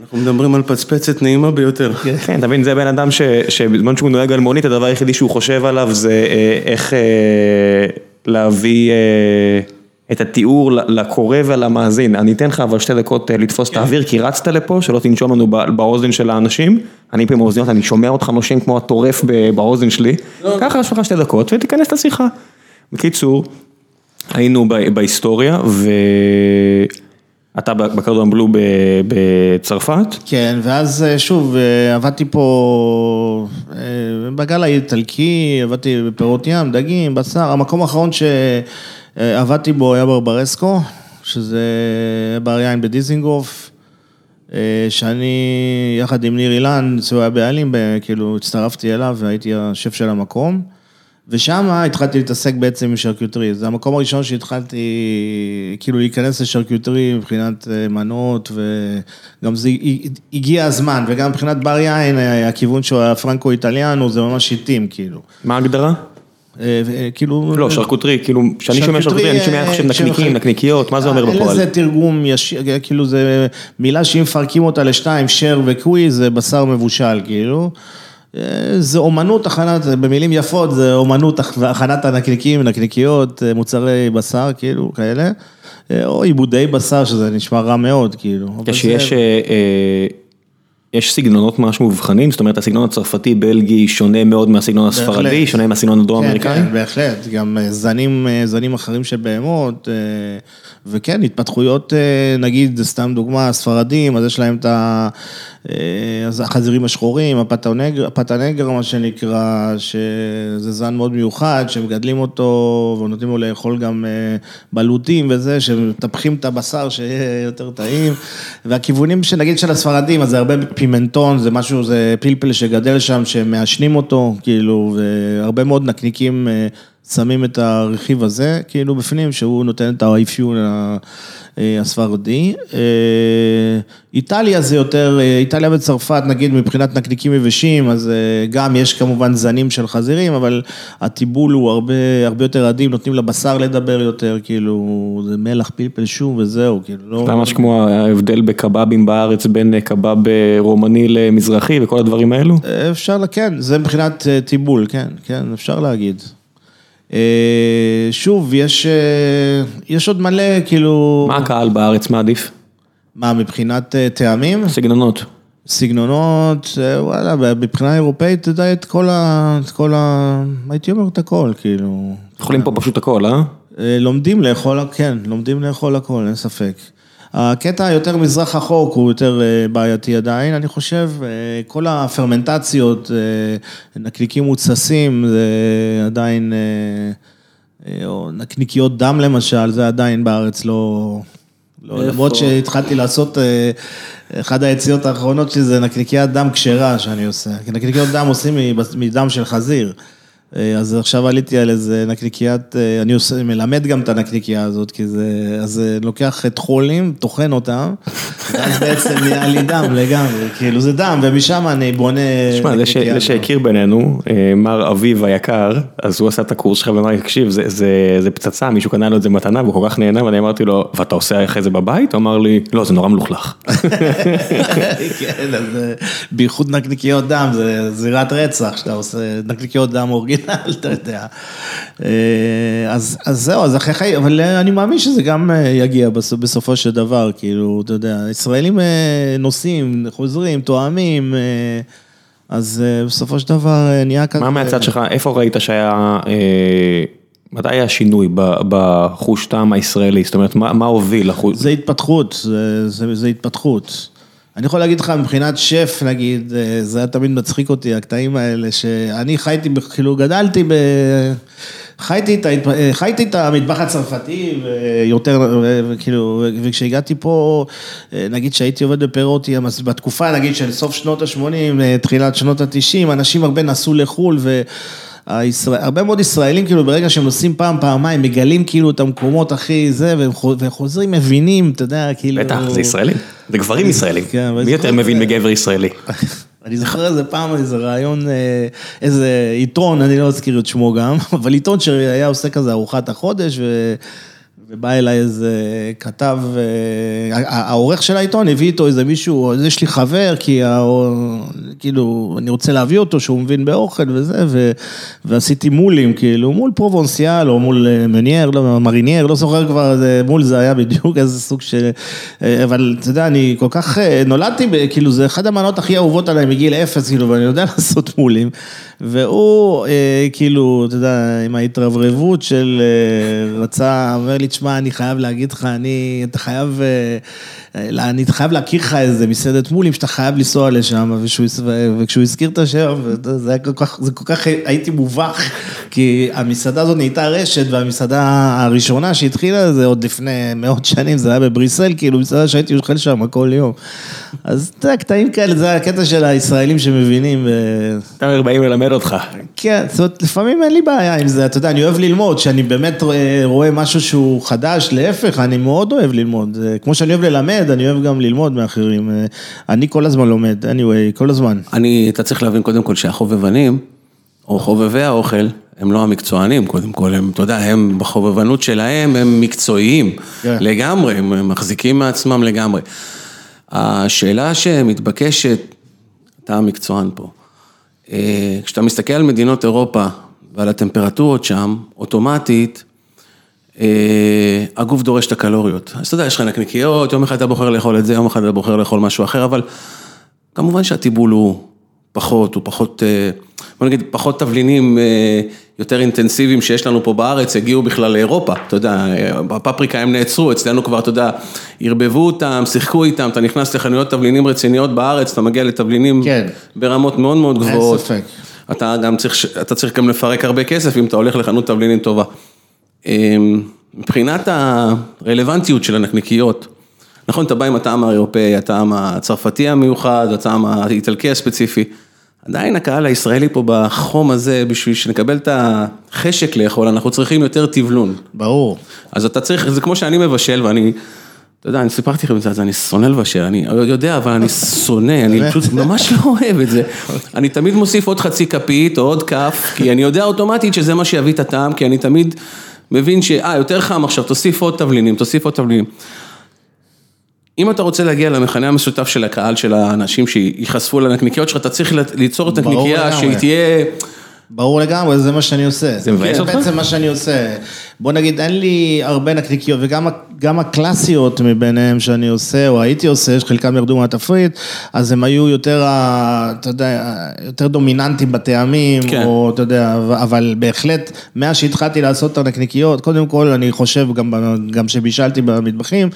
אנחנו מדברים על פצפצת נעימה ביותר. כן, אתה מבין, זה בן אדם ש, שבזמן שהוא נוהג על מונית, הדבר היחידי שהוא חושב עליו זה אה, איך אה, להביא אה, את התיאור לקורא ולמאזין. אני אתן לך אבל שתי דקות אה, לתפוס את האוויר, כי רצת לפה, שלא תנשום לנו באוזן של האנשים. אני פה עם האוזניות, אני שומע אותך נושם כמו הטורף באוזן שלי. ככה יש לך שתי דקות ותיכנס לשיחה. בקיצור, היינו בהיסטוריה, ואתה בקרדון בלו בצרפת. כן, ואז אה, שוב, אה, עבדתי פה בגל האיטלקי, עבדתי בפירות ים, דגים, בשר, המקום האחרון שעבדתי בו היה ברברסקו, שזה בר יין בדיזינגוף, אה, שאני יחד עם ניר אילן, שהוא היה בעלים, כאילו הצטרפתי אליו והייתי השף של המקום. ושם התחלתי להתעסק בעצם עם שרקיוטרי, זה המקום הראשון שהתחלתי כאילו להיכנס לשרקיוטרי מבחינת אה, מנות, וגם זה הגיע הזמן, וגם מבחינת בר יין, אה, הכיוון שהוא הפרנקו איטליאנו, זה ממש התאים, כאילו. מה ההגדרה? אה, כאילו... לא, שרקוטרי, כאילו, כשאני שומע שרקוטרי, אני שומע עכשיו נקניקים, נקניקיות, מה זה אומר בפועל? אין לזה תרגום ישיר, כאילו זה מילה שאם מפרקים אותה לשתיים, שר וקווי, זה בשר מבושל, כאילו. זה אומנות הכנת, במילים יפות, זה אומנות הכנת הנקניקים, נקניקיות, מוצרי בשר, כאילו, כאלה. או עיבודי בשר, שזה נשמע רע מאוד, כאילו. כשיש... יש סגנונות ממש מובחנים, זאת אומרת הסגנון הצרפתי בלגי שונה מאוד מהסגנון הספרדי, שונה מהסגנון הדרום אמריקאי? כן, כן, בהחלט, גם זנים, זנים אחרים של בהמות, וכן, התפתחויות, נגיד, סתם דוגמה, הספרדים, אז יש להם את ה... אז החזירים השחורים, הפטנגר, מה שנקרא, שזה זן מאוד מיוחד, שמגדלים אותו ונותנים לו לאכול גם בלוטים וזה, שמטפחים את הבשר שיהיה יותר טעים, והכיוונים שנגיד של הספרדים, אז זה הרבה פימנטון, זה משהו, זה פלפל שגדל שם, שמעשנים אותו, כאילו, והרבה מאוד נקניקים שמים את הרכיב הזה, כאילו, בפנים, שהוא נותן את האפיון הספרדי. איטליה זה יותר, איטליה וצרפת, נגיד, מבחינת נקניקים יבשים, אז גם יש כמובן זנים של חזירים, אבל הטיבול הוא הרבה, הרבה יותר עדין, נותנים לבשר לדבר יותר, כאילו, זה מלח, פלפל, שום וזהו, כאילו, לא... זה ממש כמו ההבדל בקבבים בארץ בין קבב רומני למזרחי וכל הדברים האלו? אפשר, כן, זה מבחינת טיבול, כן, כן, אפשר להגיד. שוב, יש, יש עוד מלא, כאילו... מה הקהל בארץ מעדיף? מה, מבחינת טעמים? סגנונות. סגנונות, וואלה, מבחינה אירופאית, אתה יודע, את כל ה... את כל ה... הייתי אומר את הכל, כאילו. אוכלים פה פשוט הכל, אה? לומדים לאכול, כן, לומדים לאכול הכל, אין ספק. הקטע היותר מזרח החוק הוא יותר בעייתי עדיין, אני חושב, כל הפרמנטציות, נקניקים מוצסים, זה עדיין, או נקניקיות דם למשל, זה עדיין בארץ לא, לא למרות שהתחלתי לעשות, אחת היציאות האחרונות שלי זה נקניקיית דם כשרה שאני עושה, כי נקניקיות דם עושים מדם של חזיר. אז עכשיו עליתי על איזה נקניקיית, אני עושה, מלמד גם את הנקניקייה הזאת, כי זה, אז לוקח את חולים, טוחן אותם, ואז בעצם נהיה לי דם לגמרי, כאילו זה דם, ומשם אני בונה. תשמע, זה שהכיר בינינו, מר אביב היקר, אז הוא עשה את הקורס שלך ואמר, תקשיב, זה פצצה, מישהו קנה לו את זה מתנה, והוא כל כך נהנה, ואני אמרתי לו, ואתה עושה אחרי זה בבית? הוא אמר לי, לא, זה נורא מלוכלך. כן, אז בייחוד נקניקיות דם, זה זירת רצח, שאתה עושה נקניקיות דם אורגינל. אתה יודע. אז זהו, אז אחרי חיים, אבל אני מאמין שזה גם יגיע בסופו של דבר, כאילו, אתה יודע, ישראלים נוסעים, חוזרים, תואמים, אז בסופו של דבר נהיה כזה. מה מהצד שלך, איפה ראית שהיה, מתי היה שינוי בחוש טעם הישראלי, זאת אומרת, מה הוביל לחוש? זה התפתחות, זה התפתחות. אני יכול להגיד לך, מבחינת שף, נגיד, זה היה תמיד מצחיק אותי, הקטעים האלה, שאני חייתי, כאילו, גדלתי ב... חייתי את, חייתי את המטבח הצרפתי, ויותר, וכאילו, וכשהגעתי פה, נגיד שהייתי עובד בפירוטי, בתקופה, נגיד, של סוף שנות ה-80, תחילת שנות ה-90, אנשים הרבה נסעו לחו"ל, ו... הרבה מאוד ישראלים, כאילו, ברגע שהם נוסעים פעם, פעמיים, מגלים כאילו את המקומות הכי זה, והם חוזרים, מבינים, אתה יודע, כאילו... בטח, זה ישראלים, זה גברים ישראלים, מי יותר מבין מגבר ישראלי? אני זוכר איזה פעם, איזה רעיון, איזה עיתון, אני לא אזכיר את שמו גם, אבל עיתון שהיה עושה כזה ארוחת החודש, ו... ובא אליי איזה כתב, העורך של העיתון הביא איתו איזה מישהו, יש לי חבר, כי כאילו, אני רוצה להביא אותו, שהוא מבין באוכל וזה, ועשיתי מולים, כאילו, מול פרובונסיאל, או מול מניאר, לא, מריניאר, לא זוכר כבר, מול זה היה בדיוק איזה סוג של, אבל אתה יודע, אני כל כך, נולדתי, כאילו, זה אחד המנות הכי אהובות עליי מגיל אפס, כאילו, ואני יודע לעשות מולים, והוא, כאילו, אתה יודע, עם ההתרברבות של רצה, אומר לי, תשמע, אני חייב להגיד לך, אני, אתה חייב, אני חייב להכיר לך איזה מסעדת מולים שאתה חייב לנסוע לשם, וכשהוא הזכיר את השם, זה היה כל כך, זה כל כך, הייתי מובך, כי המסעדה הזאת נהייתה רשת, והמסעדה הראשונה שהתחילה, זה עוד לפני מאות שנים, זה היה בבריסל, כאילו, מסעדה שהייתי אוכל שם כל יום. אז אתה יודע, קטעים כאלה, זה הקטע של הישראלים שמבינים. אתה אומר, באים ללמד אותך. כן, זאת אומרת, לפעמים אין לי בעיה עם זה, אתה יודע, אני אוהב ללמוד, שאני באמת רואה, משהו שהוא חדש, להפך, אני מאוד אוהב ללמוד. כמו שאני אוהב ללמד, אני אוהב גם ללמוד מאחרים. אה, אני כל הזמן לומד, anyway, כל הזמן. אני, אתה צריך להבין קודם כל שהחובבנים, או חובבי האוכל, הם לא המקצוענים קודם כל, הם, אתה יודע, הם בחובבנות שלהם, הם מקצועיים כן. לגמרי, הם מחזיקים מעצמם לגמרי. השאלה שמתבקשת, אתה המקצוען פה, אה, כשאתה מסתכל על מדינות אירופה ועל הטמפרטורות שם, אוטומטית, הגוף דורש את הקלוריות. אז אתה יודע, יש לך נקניקיות, יום אחד אתה בוחר לאכול את זה, יום אחד אתה בוחר לאכול משהו אחר, אבל כמובן שהטיבול הוא פחות, הוא פחות, אה, בוא נגיד, פחות תבלינים אה, יותר אינטנסיביים שיש לנו פה בארץ, הגיעו בכלל לאירופה, אתה יודע, אה, בפפריקה הם נעצרו, אצלנו כבר, אתה יודע, ערבבו אותם, שיחקו איתם, אתה נכנס לחנויות תבלינים רציניות בארץ, אתה מגיע לתבלינים כן. ברמות מאוד מאוד אין גבוהות. ספק. אתה גם צריך, אתה צריך גם לפרק הרבה כסף אם אתה הולך לחנות תבלינים טובה. אמ, מבחינת הרלוונטיות של הנקניקיות, נכון, אתה בא עם הטעם האירופאי, הטעם הצרפתי המיוחד, הטעם האיטלקי הספציפי, עדיין הקהל הישראלי פה בחום הזה, בשביל שנקבל את החשק לאכול, אנחנו צריכים יותר טבלון. ברור. אז אתה צריך, זה כמו שאני מבשל ואני, אתה יודע, אני סיפרתי לכם את זה, אז אני שונא לבשל, אני יודע, אבל אני שונא, אני פשוט ממש לא אוהב את זה. אני תמיד מוסיף עוד חצי כפית או עוד כף, כי אני יודע אוטומטית שזה מה שיביא את הטעם, כי אני תמיד מבין ש... אה, יותר חם עכשיו, תוסיף עוד תבלינים, תוסיף עוד תבלינים. אם אתה רוצה להגיע למכנה המשותף של הקהל, של האנשים שייחשפו לנקניקיות שלך, אתה צריך ליצור את הנקניקייה. שהיא תהיה... ברור לגמרי, זה מה שאני עושה. זה מבאס כן, אותך? בעצם מה שאני עושה. בוא נגיד, אין לי הרבה נקניקיות, וגם גם הקלאסיות מביניהם שאני עושה, או הייתי עושה, שחלקם ירדו מהתפריט, אז הם היו יותר, אתה יודע, יותר דומיננטיים בטעמים, כן. או אתה יודע, אבל בהחלט, מאז שהתחלתי לעשות את הנקניקיות, קודם כל, אני חושב, גם, גם שבישלתי במטבחים,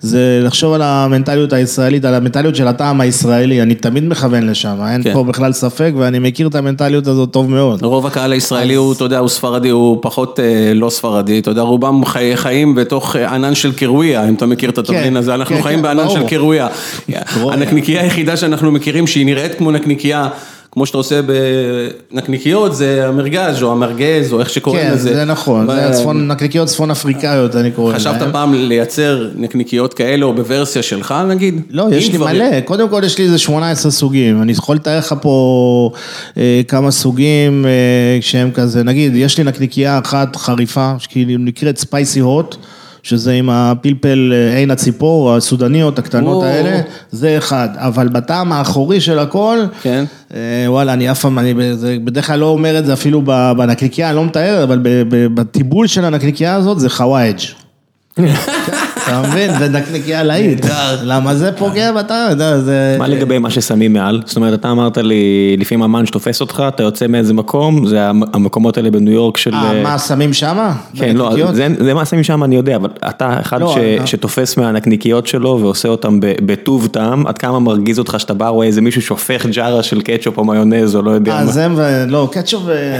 זה לחשוב על המנטליות הישראלית, על המנטליות של הטעם הישראלי, אני תמיד מכוון לשם, אין כן. פה בכלל ספק, ואני מכיר את המנטליות הזאת טוב מאוד. רוב הקהל הישראלי הוא, אתה יודע, הוא ספרדי, הוא פחות אה, לא ספרדי, אתה יודע, רובם חי, חיים בתוך אה, ענן של קירוויה, אם אתה מכיר את התבלין כן, הזה, אנחנו כן, חיים כן, בענן. של. קירוויה. הנקניקייה היחידה שאנחנו מכירים שהיא נראית כמו נקניקייה, כמו שאתה עושה בנקניקיות, זה המרגז' או המרגז, או איך שקוראים כן, לזה. זה נכון, זה הצפון, נקניקיות צפון אפריקאיות, אני קורא להן. חשבת פעם לייצר נקניקיות כאלה, או בוורסיה שלך נגיד? לא, יש לי דברים. מלא, קודם כל יש לי איזה 18 סוגים, אני יכול לתאר לך פה אה, כמה סוגים אה, שהם כזה, נגיד, יש לי נקניקייה אחת חריפה, שכאילו נקראת ספייסי הוט, שזה עם הפלפל אה, עין הציפור, הסודניות הקטנות או. האלה, זה אחד, אבל בטעם האחורי של הכל, כן. אה, וואלה, אני אף פעם, אני זה- בדרך כלל לא אומר את זה אפילו בנקניקייה, אני לא מתאר, אבל בטיבול של הנקניקייה הזאת זה חוואג'. אתה מבין? זה נקניקייה להיט. למה זה פוגע בטעם, אתה יודע, זה... מה לגבי מה ששמים מעל? זאת אומרת, אתה אמרת לי, לפעמים המן שתופס אותך, אתה יוצא מאיזה מקום, זה המ- המקומות האלה בניו יורק של... אה, מה שמים שמה? כן, לא? זה, מה שמים שם אני יודע, אבל אתה אחד לא, אה. שתופס מהנקניקיות שלו ועושה אותם בטוב טעם, עד כמה מרגיז אותך שאתה בא, רואה איזה מישהו שופך ג'ארה של קטשופ או מיונז או לא יודע אה, מה. זה, ו- לא, קטשופ, אה,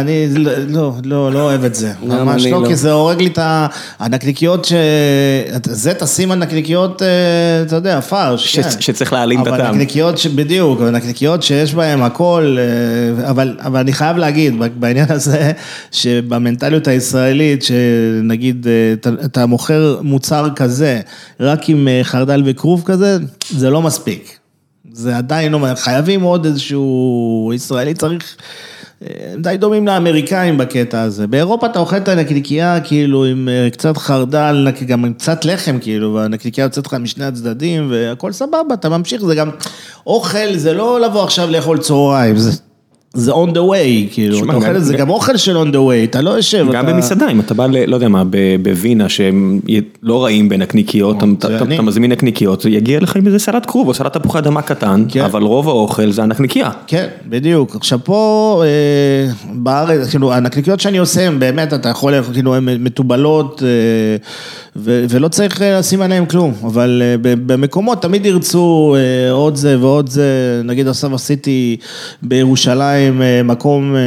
אני לא, לא, לא אוהב את זה, ממש לא. כי זה הורג לי את הנקניקיות, ש... זה תשים על נקניקיות, אה, אתה יודע, פרש, ש- כן. שצריך להעלים את אבל הטעם. נקניקיות, ש- בדיוק, אבל נקניקיות שיש בהן הכל, אה, אבל, אבל אני חייב להגיד, בעניין הזה, שבמנטליות הישראלית, שנגיד, אה, אתה, אתה מוכר מוצר כזה, רק עם אה, חרדל וכרוב כזה, זה לא מספיק. זה עדיין לא, חייבים עוד איזשהו, ישראלי צריך, אה, הם די דומים לאמריקאים בקטע הזה. באירופה אתה אוכל את הנקניקייה כאילו עם אה, קצת חרדל, גם עם קצת לחם כאילו, והנקניקייה יוצאת לך משני הצדדים והכל סבבה, אתה ממשיך, זה גם אוכל, זה לא לבוא עכשיו לאכול צהריים, זה... זה on the way, כאילו, אתה אוכל את זה, גם- אוכל של on the way, אתה לא יושב, גם אתה... במסעדה, אם אתה בא, ל- לא יודע מה, בווינה שהם לא רעים בנקניקיות, אתה- אתה אני. אתה מזמין נקניקיות, זה יגיע לך עם איזה סלט כרוב או סלט תפוחי אדמה קטן, כן. אבל רוב האוכל זה הנקניקייה. כן, בדיוק. עכשיו פה אה, בארץ, כאילו, הנקניקיות שאני עושה, הם באמת, אתה יכול, כאילו, הן מתובלות, אה, ו- ולא צריך אה, לשים עליהן כלום, אבל אה, במקומות תמיד ירצו אה, עוד זה ועוד זה, נגיד עכשיו עשיתי בירושלים עם אה, מקום אה,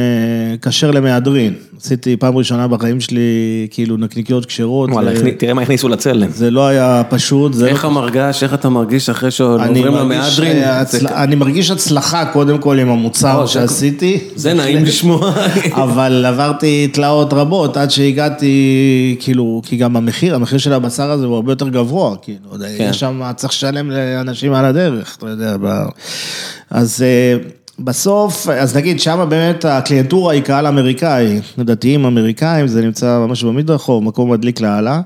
כשר למהדרין. עשיתי פעם ראשונה בחיים שלי, כאילו, נקניקיות כשרות. וואלה, תראה מה הכניסו לצלם. זה לא היה פשוט. איך המרגש, איך אתה מרגיש אחרי אני שעוברים מרגיש, למהדרין? אה, זה- אני מרגיש הצלחה קודם כל עם המוצר שעשיתי. זה נעים לשמוע. אבל עברתי תלאות רבות עד שהגעתי, כאילו, כי גם המחיר, המחיר של הבשר הזה הוא הרבה יותר גבוה, כאילו, כן. יש שם, צריך לשלם לאנשים על הדרך, אתה יודע. אז בסוף, אז נגיד, שם באמת הקליינטורה היא קהל אמריקאי, דתיים אמריקאים, זה נמצא ממש במדרחוב, מקום מדליק לאללה.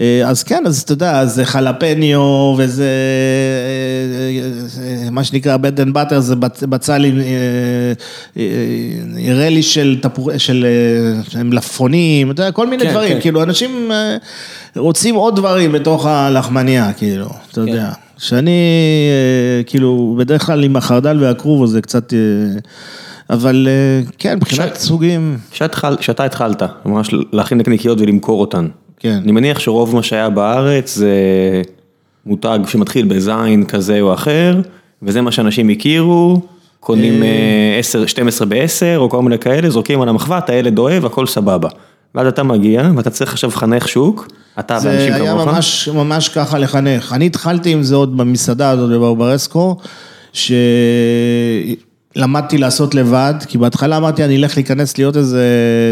אה, אז כן, אז אתה יודע, זה חלפיניו וזה, אה, אה, מה שנקרא bread and butter, זה בצ- בצל עם relish של תפור... של מלפפונים, אתה יודע, כל מיני כן, דברים, כן. כאילו, אנשים רוצים עוד דברים בתוך הלחמניה, כאילו, אתה יודע. שאני, אה, כאילו, בדרך כלל עם החרדל והכרוב זה קצת... אה, אבל אה, כן, מבחינת סוגים, כשאתה התחלת ממש להכין נקניקיות ולמכור אותן, כן. אני מניח שרוב מה שהיה בארץ זה מותג שמתחיל בזין כזה או אחר, וזה מה שאנשים הכירו, קונים אה, 10, 12 ב-10 או כל מיני כאלה, זורקים על המחבת, הילד אוהב, הכל סבבה. ואז אתה מגיע ואתה צריך עכשיו לחנך שוק, אתה זה ואנשים היה כמוך. ממש, ממש ככה לחנך. אני התחלתי עם זה עוד במסעדה הזאת בברברסקו, שלמדתי לעשות לבד, כי בהתחלה אמרתי, אני אלך להיכנס להיות איזה,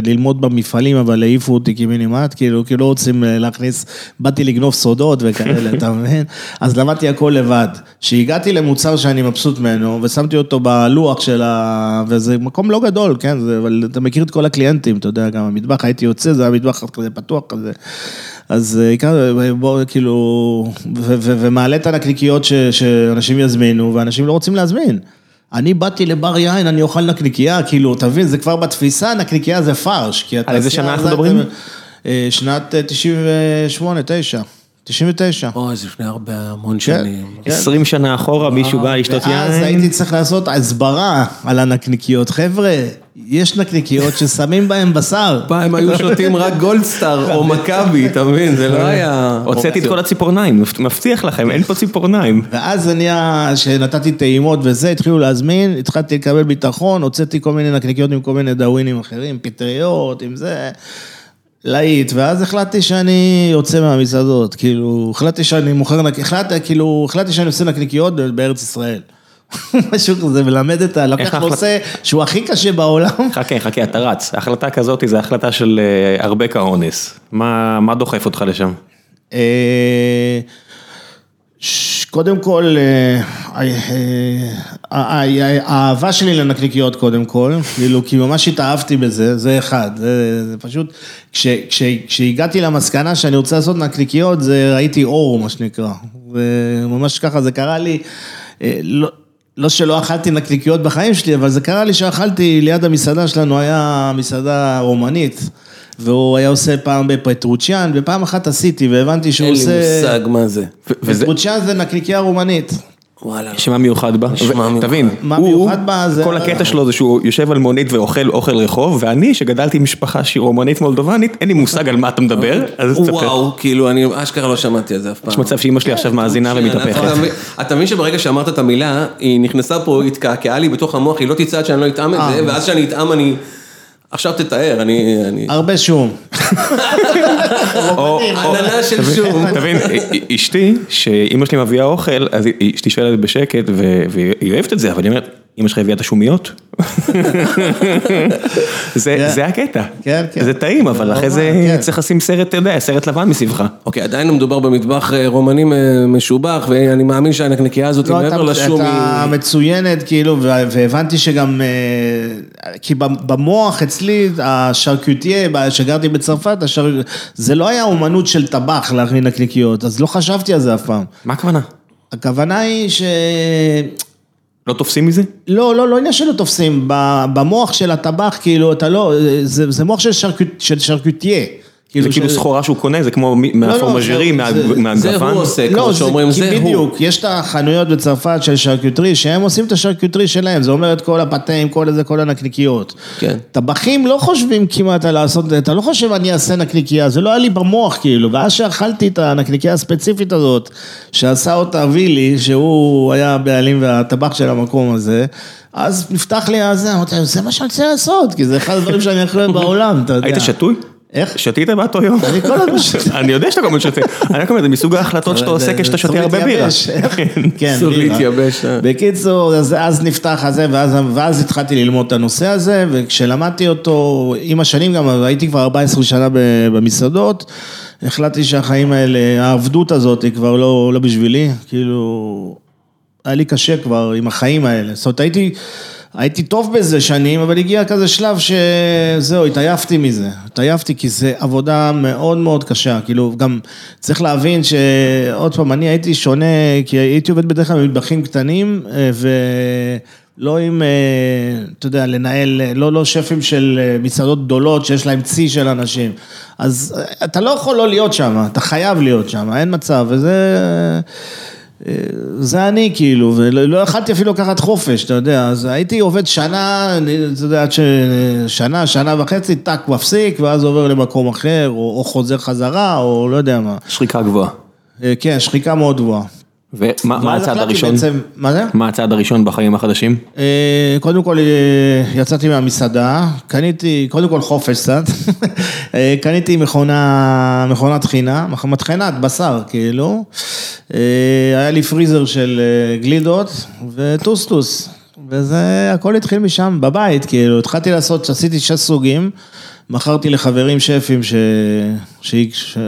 ללמוד במפעלים, אבל העיפו אותי קיבינימט, כאילו, כי לא רוצים אה, להכניס, באתי לגנוב סודות וכאלה, אתה מבין? אז למדתי הכל לבד. כשהגעתי למוצר שאני מבסוט ממנו, ושמתי אותו בלוח של ה... וזה מקום לא גדול, כן? זה, אבל אתה מכיר את כל הקליינטים, אתה יודע, גם המטבח, הייתי יוצא, זה היה מטבח כזה פתוח כזה. אז אה, עיקר, בוא, כאילו, ומעלה את הנקניקיות שאנשים יזמינו, ואנשים לא רוצים להזמין. אני באתי לבר יין, אני אוכל נקניקייה, כאילו, תבין, זה כבר בתפיסה, נקניקייה זה פרש. כי על איזה שנה אנחנו מדברים? אה, שנת אה, 98, 9, 99. אוי, זה לפני הרבה, המון כן. שנים. 20 שנה אחורה מישהו בא לשתות ואז יין. הייתי צריך לעשות הסברה על הנקניקיות. חבר'ה, יש נקניקיות ששמים בהן בשר. פעם היו שותים רק גולדסטאר או מכבי, אתה מבין? זה לא היה... הוצאתי את כל הציפורניים, מבטיח לכם, אין פה ציפורניים. ואז זה נהיה, שנתתי טעימות וזה, התחילו להזמין, התחלתי לקבל ביטחון, הוצאתי כל מיני נקניקיות עם כל מיני דאווינים אחרים, פטריות, עם זה, להיט, ואז החלטתי שאני יוצא מהמסעדות, כאילו, החלטתי שאני מוכר, נק- החלטתי, כאילו, החלטתי שאני עושה נקניקיות בארץ ישראל. משהו כזה, מלמד את ה... איך לקח ההחלט- נושא שהוא הכי קשה בעולם. חכה, חכה, אתה רץ. החלטה כזאת זה החלטה של אה, הרבה כאונס. מה דוחף אותך לשם? אה, קודם כל, אה, אה, אה, אה, האהבה שלי לנקניקיות קודם כל, כאילו, כי ממש התאהבתי בזה, זה אחד, זה, פשוט, כש, כש, כשהגעתי למסקנה שאני רוצה לעשות נקניקיות, זה ראיתי אור, מה שנקרא, וממש ככה זה קרה לי, אה, לא... לא שלא אכלתי נקניקיות בחיים שלי, אבל זה קרה לי שאכלתי ליד המסעדה שלנו, היה מסעדה רומנית, והוא היה עושה פעם בפטרוצ'יאן, ופעם אחת עשיתי, והבנתי שהוא אין לי עושה... מושג מה זה. פטרוצ'יאן זה נקניקייה רומנית. וואלה. יש מה מיוחד בה? תבין, מה הוא- מיוחד בה זה- כל הקטע שלו זה שהוא יושב על מונית ואוכל אוכל רחוב, ואני שגדלתי עם משפחה שהיא רומנית מולדובנית, אין לי מושג על מה אתה מדבר, אז תספר. וואו, כאילו, אני אשכרה לא שמעתי על זה אף פעם. יש מצב שאימא שלי עכשיו מאזינה אתה ומתהפכת. אתה מבין שברגע שאמרת את המילה, היא נכנסה פה, התקעקעה לי בתוך המוח, היא לא תצא עד שאני לא אטעם את אה. זה, ואז שאני אטעם אני... עכשיו תתאר, אני... אני- הרבה שום. עננה של שום. תבין, אשתי, שאימא שלי מביאה אוכל, אז היא- אשתי שואלת בשקט, ו- והיא אוהבת את זה, אבל היא אומרת, אמא שלך הביאה את השומיות? זה כן. זה הקטע. כן, כן. זה טעים, אבל אחרי זה כן. צריך לשים סרט, אתה יודע, סרט לבן מסביבך. אוקיי, עדיין מדובר במטבח אה, רומני אה, משובח, ואני מאמין שהנקניקייה הזאת, לא, מעבר אתה- לשום, אתה היא... מצוינת, כאילו, ו- והבנתי שגם, אה, כי במוח אצלי, השרקוטיה, שגרתי בצרפת, השר- זה לא היה אומנות של טבח להכין נקניקיות, אז לא חשבתי על זה אף פעם. מה הכוונה? הכוונה היא ש... לא תופסים מזה? לא, לא, לא עניין שלא תופסים, במוח של הטבח, כאילו, אתה לא, זה, זה מוח של, שרקוט, של שרקוטיה, זה כאילו סחורה שהוא קונה, זה כמו מ- מהפורמז'רי, זה- מה- זה- מהגוון. זה הוא עושה, לא, כמו שאומרים, זה הוא. בדיוק, יש את החנויות בצרפת של שרקיוטרי, שהם עושים את השרקיוטרי שלהם, זה אומר את כל הפטים, כל הזה, כל הנקניקיות. כן. טבחים לא חושבים כמעט על לעשות את זה, אתה לא חושב אני אעשה נקניקייה, זה לא היה לי במוח כאילו, ואז שאכלתי את הנקניקייה הספציפית הזאת, שעשה אותה וילי, שהוא היה הבעלים והטבח של המקום הזה, אז נפתח לי הזה, אמרתי, זה מה שאני רוצה לעשות, כי זה אחד הדברים שאני הכי אוהב בעולם, אתה יודע. היית שתוי? איך? שתית באותו יום? אני כל הזמן שותה. אני יודע שאתה כל הזמן שותה. אני רק אומר, זה מסוג ההחלטות שאתה עושה כשאתה שותה הרבה בירה. כן, אסור בירה. להתייבש, אה. בקיצור, אז, אז נפתח הזה, ואז, ואז התחלתי ללמוד את הנושא הזה, וכשלמדתי אותו, עם השנים גם, הייתי כבר 14 שנה במסעדות, החלטתי שהחיים האלה, העבדות הזאת היא כבר לא, לא בשבילי, כאילו, היה לי קשה כבר עם החיים האלה. זאת אומרת, הייתי, הייתי טוב בזה שנים, אבל הגיע כזה שלב שזהו, התעייפתי מזה. התעייפתי כי זה עבודה מאוד מאוד קשה. כאילו, גם צריך להבין שעוד פעם, אני הייתי שונה, כי הייתי עובד בדרך כלל במטבחים קטנים, אה, ולא עם, אה, אתה יודע, לנהל, אה, לא, לא שפים של מסעדות גדולות שיש להם צי של אנשים. אז אתה לא יכול לא להיות שם, אתה חייב להיות שם, אין מצב, וזה... זה אני כאילו, ולא לא יכלתי אפילו לקחת חופש, אתה יודע, אז הייתי עובד שנה, אני- אתה יודע, עד ששנה, שנה וחצי, טאק, מפסיק, ואז עובר למקום אחר, או, או חוזר חזרה, או לא יודע מה. שחיקה גבוהה. אה, כן, שחיקה מאוד גבוהה. ומה הצעד הראשון? בעצם, מה זה? מה הצעד הראשון בחיים החדשים? אה, קודם כל אה, יצאתי מהמסעדה, קניתי, קודם כל חופש קצת, אה, קניתי מכונה, מכונת טחינה, מטחנת בשר כאילו, היה לי פריזר של גלידות וטוסטוס, וזה הכל התחיל משם, בבית כאילו, התחלתי לעשות, עשיתי שש סוגים, מכרתי לחברים שפים, ש...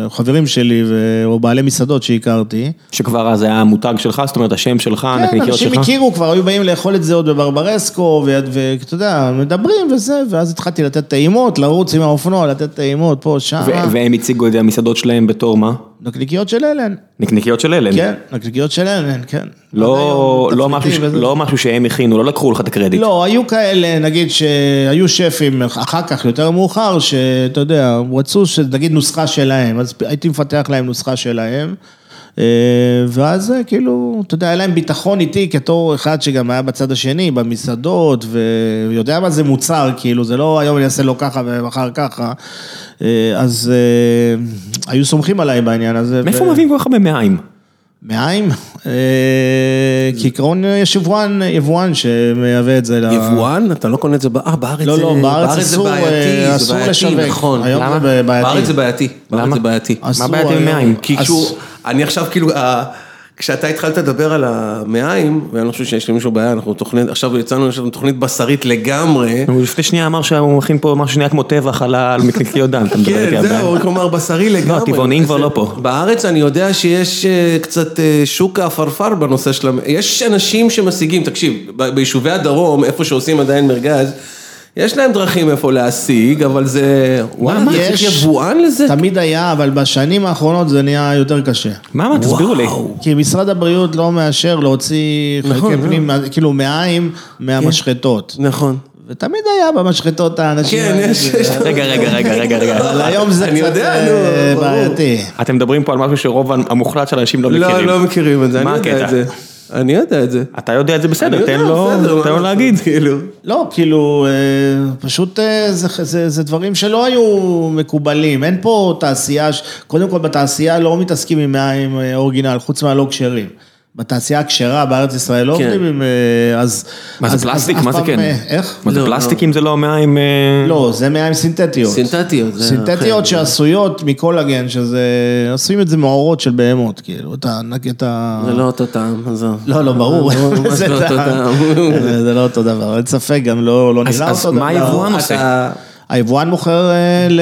חברים שלי ו... או בעלי מסעדות שהכרתי. שכבר אז היה המותג שלך, זאת אומרת השם שלך, כן, הנקניקיות אנשים שלך? הכירו כבר, היו באים לאכול את זה עוד בברברסקו, ואתה יודע, מדברים וזה, ואז התחלתי לתת טעימות, לרוץ עם האופנוע, לתת טעימות פה, שם. ו- והם הציגו את המסעדות שלהם בתור מה? נקניקיות של אלן. נקניקיות של אלן. כן, נקניקיות של אלן, כן. לא, לא, משהו, וזה. לא משהו שהם הכינו, לא לקחו לך את הקרדיט. לא, היו כאלה, נגיד שהיו שפים אחר כך, יותר מאוחר, שאתה יודע, רצו שנגיד נוסחה שלהם, אז הייתי מפתח להם נוסחה שלהם. אה, ואז אה, כאילו, אתה יודע, היה להם ביטחון איתי כתור אחד שגם היה בצד השני, במסעדות, ויודע מה זה מוצר, כאילו, זה לא היום אני אעשה לו ככה ומחר ככה. אה, אז היו סומכים עליי בעניין הזה. מאיפה ו- מביאים כל כך הרבה מעיים? מעיים? אה, כעיקרון יש יבואן, יבואן שמייבא את זה. ל- יבואן? אתה לא קונה את זה, אה, בארץ לא, זה לא, בארץ זה אסור, בעייתי, אה, בעייתי, לשווק. נכון. היום למה? זה בעייתי. בארץ זה בעייתי, בארץ למה? זה בעייתי. מה בעייתי עם. מעיים? כי כשהוא, אני עכשיו כאילו, כשאתה התחלת לדבר על המעיים, ואני לא חושב שיש למישהו בעיה, אנחנו תוכנית, עכשיו יצאנו, יש לנו תוכנית בשרית לגמרי. הוא לפני שנייה אמר שהוא מכין פה משהו שנהיה כמו טבח על ה- על מקניקיות דם, אתה מדבר איתי כן, על זהו, בעיה. כלומר בשרי לגמרי. הטבעונים כבר זה- לא פה. בארץ אני יודע שיש אה, קצת אה, שוק העפרפר בנושא של... יש אנשים שמשיגים, תקשיב, ביישובי הדרום, איפה שעושים עדיין מרכז, יש להם דרכים איפה להשיג, אבל זה... וואלה, מה, צריך יש- יבואן לזה? תמיד היה, אבל בשנים האחרונות זה נהיה יותר קשה. מה, מה, תסבירו לי. כי משרד הבריאות לא מאשר להוציא נכון, חלקי נכון. פנים, כאילו מעיים מהמשחטות. נכון. ותמיד היה במשחטות האנשים כן. יש... יש- רגע, רגע, רגע, רגע, רגע. אבל היום זה קצת אה. בעייתי. אתם מדברים פה על משהו שרוב המוחלט של האנשים לא מכירים. לא, לא מכירים את זה, מה אני יודע הקטע? את זה. אני יודע את זה. אתה יודע את זה בסדר, תן לו תן לו להגיד. כאילו. לא, כאילו, אה, פשוט אה, זה, זה, זה דברים שלא היו מקובלים, אין פה תעשייה, קודם כל בתעשייה לא מתעסקים עם מים אה, אורגינל, חוץ מהלא כשרים. בתעשייה הכשרה בארץ ישראל לא כן. עובדים עם... אה, אז... מה זה אז- פלסטיק? אז מה זה כן? אה, איך? מה זה לא, פלסטיק אם זה לא מים? אה, לא, זה מים סינתטיות. סינתטיות. סינתטיות. שעשויות מקולגן, שזה... עושים את זה מעורות של בהמות, כאילו, את ה... את ה... זה לא אותו טעם, עזוב. לא, לא, ברור. זה לא אותו טעם. טעם. זה לא אותו דבר, אין ספק, גם לא לא אז- נראה אז אותו דבר. מה היבואן עושה? אתה- היבואן מוכר אה, ל-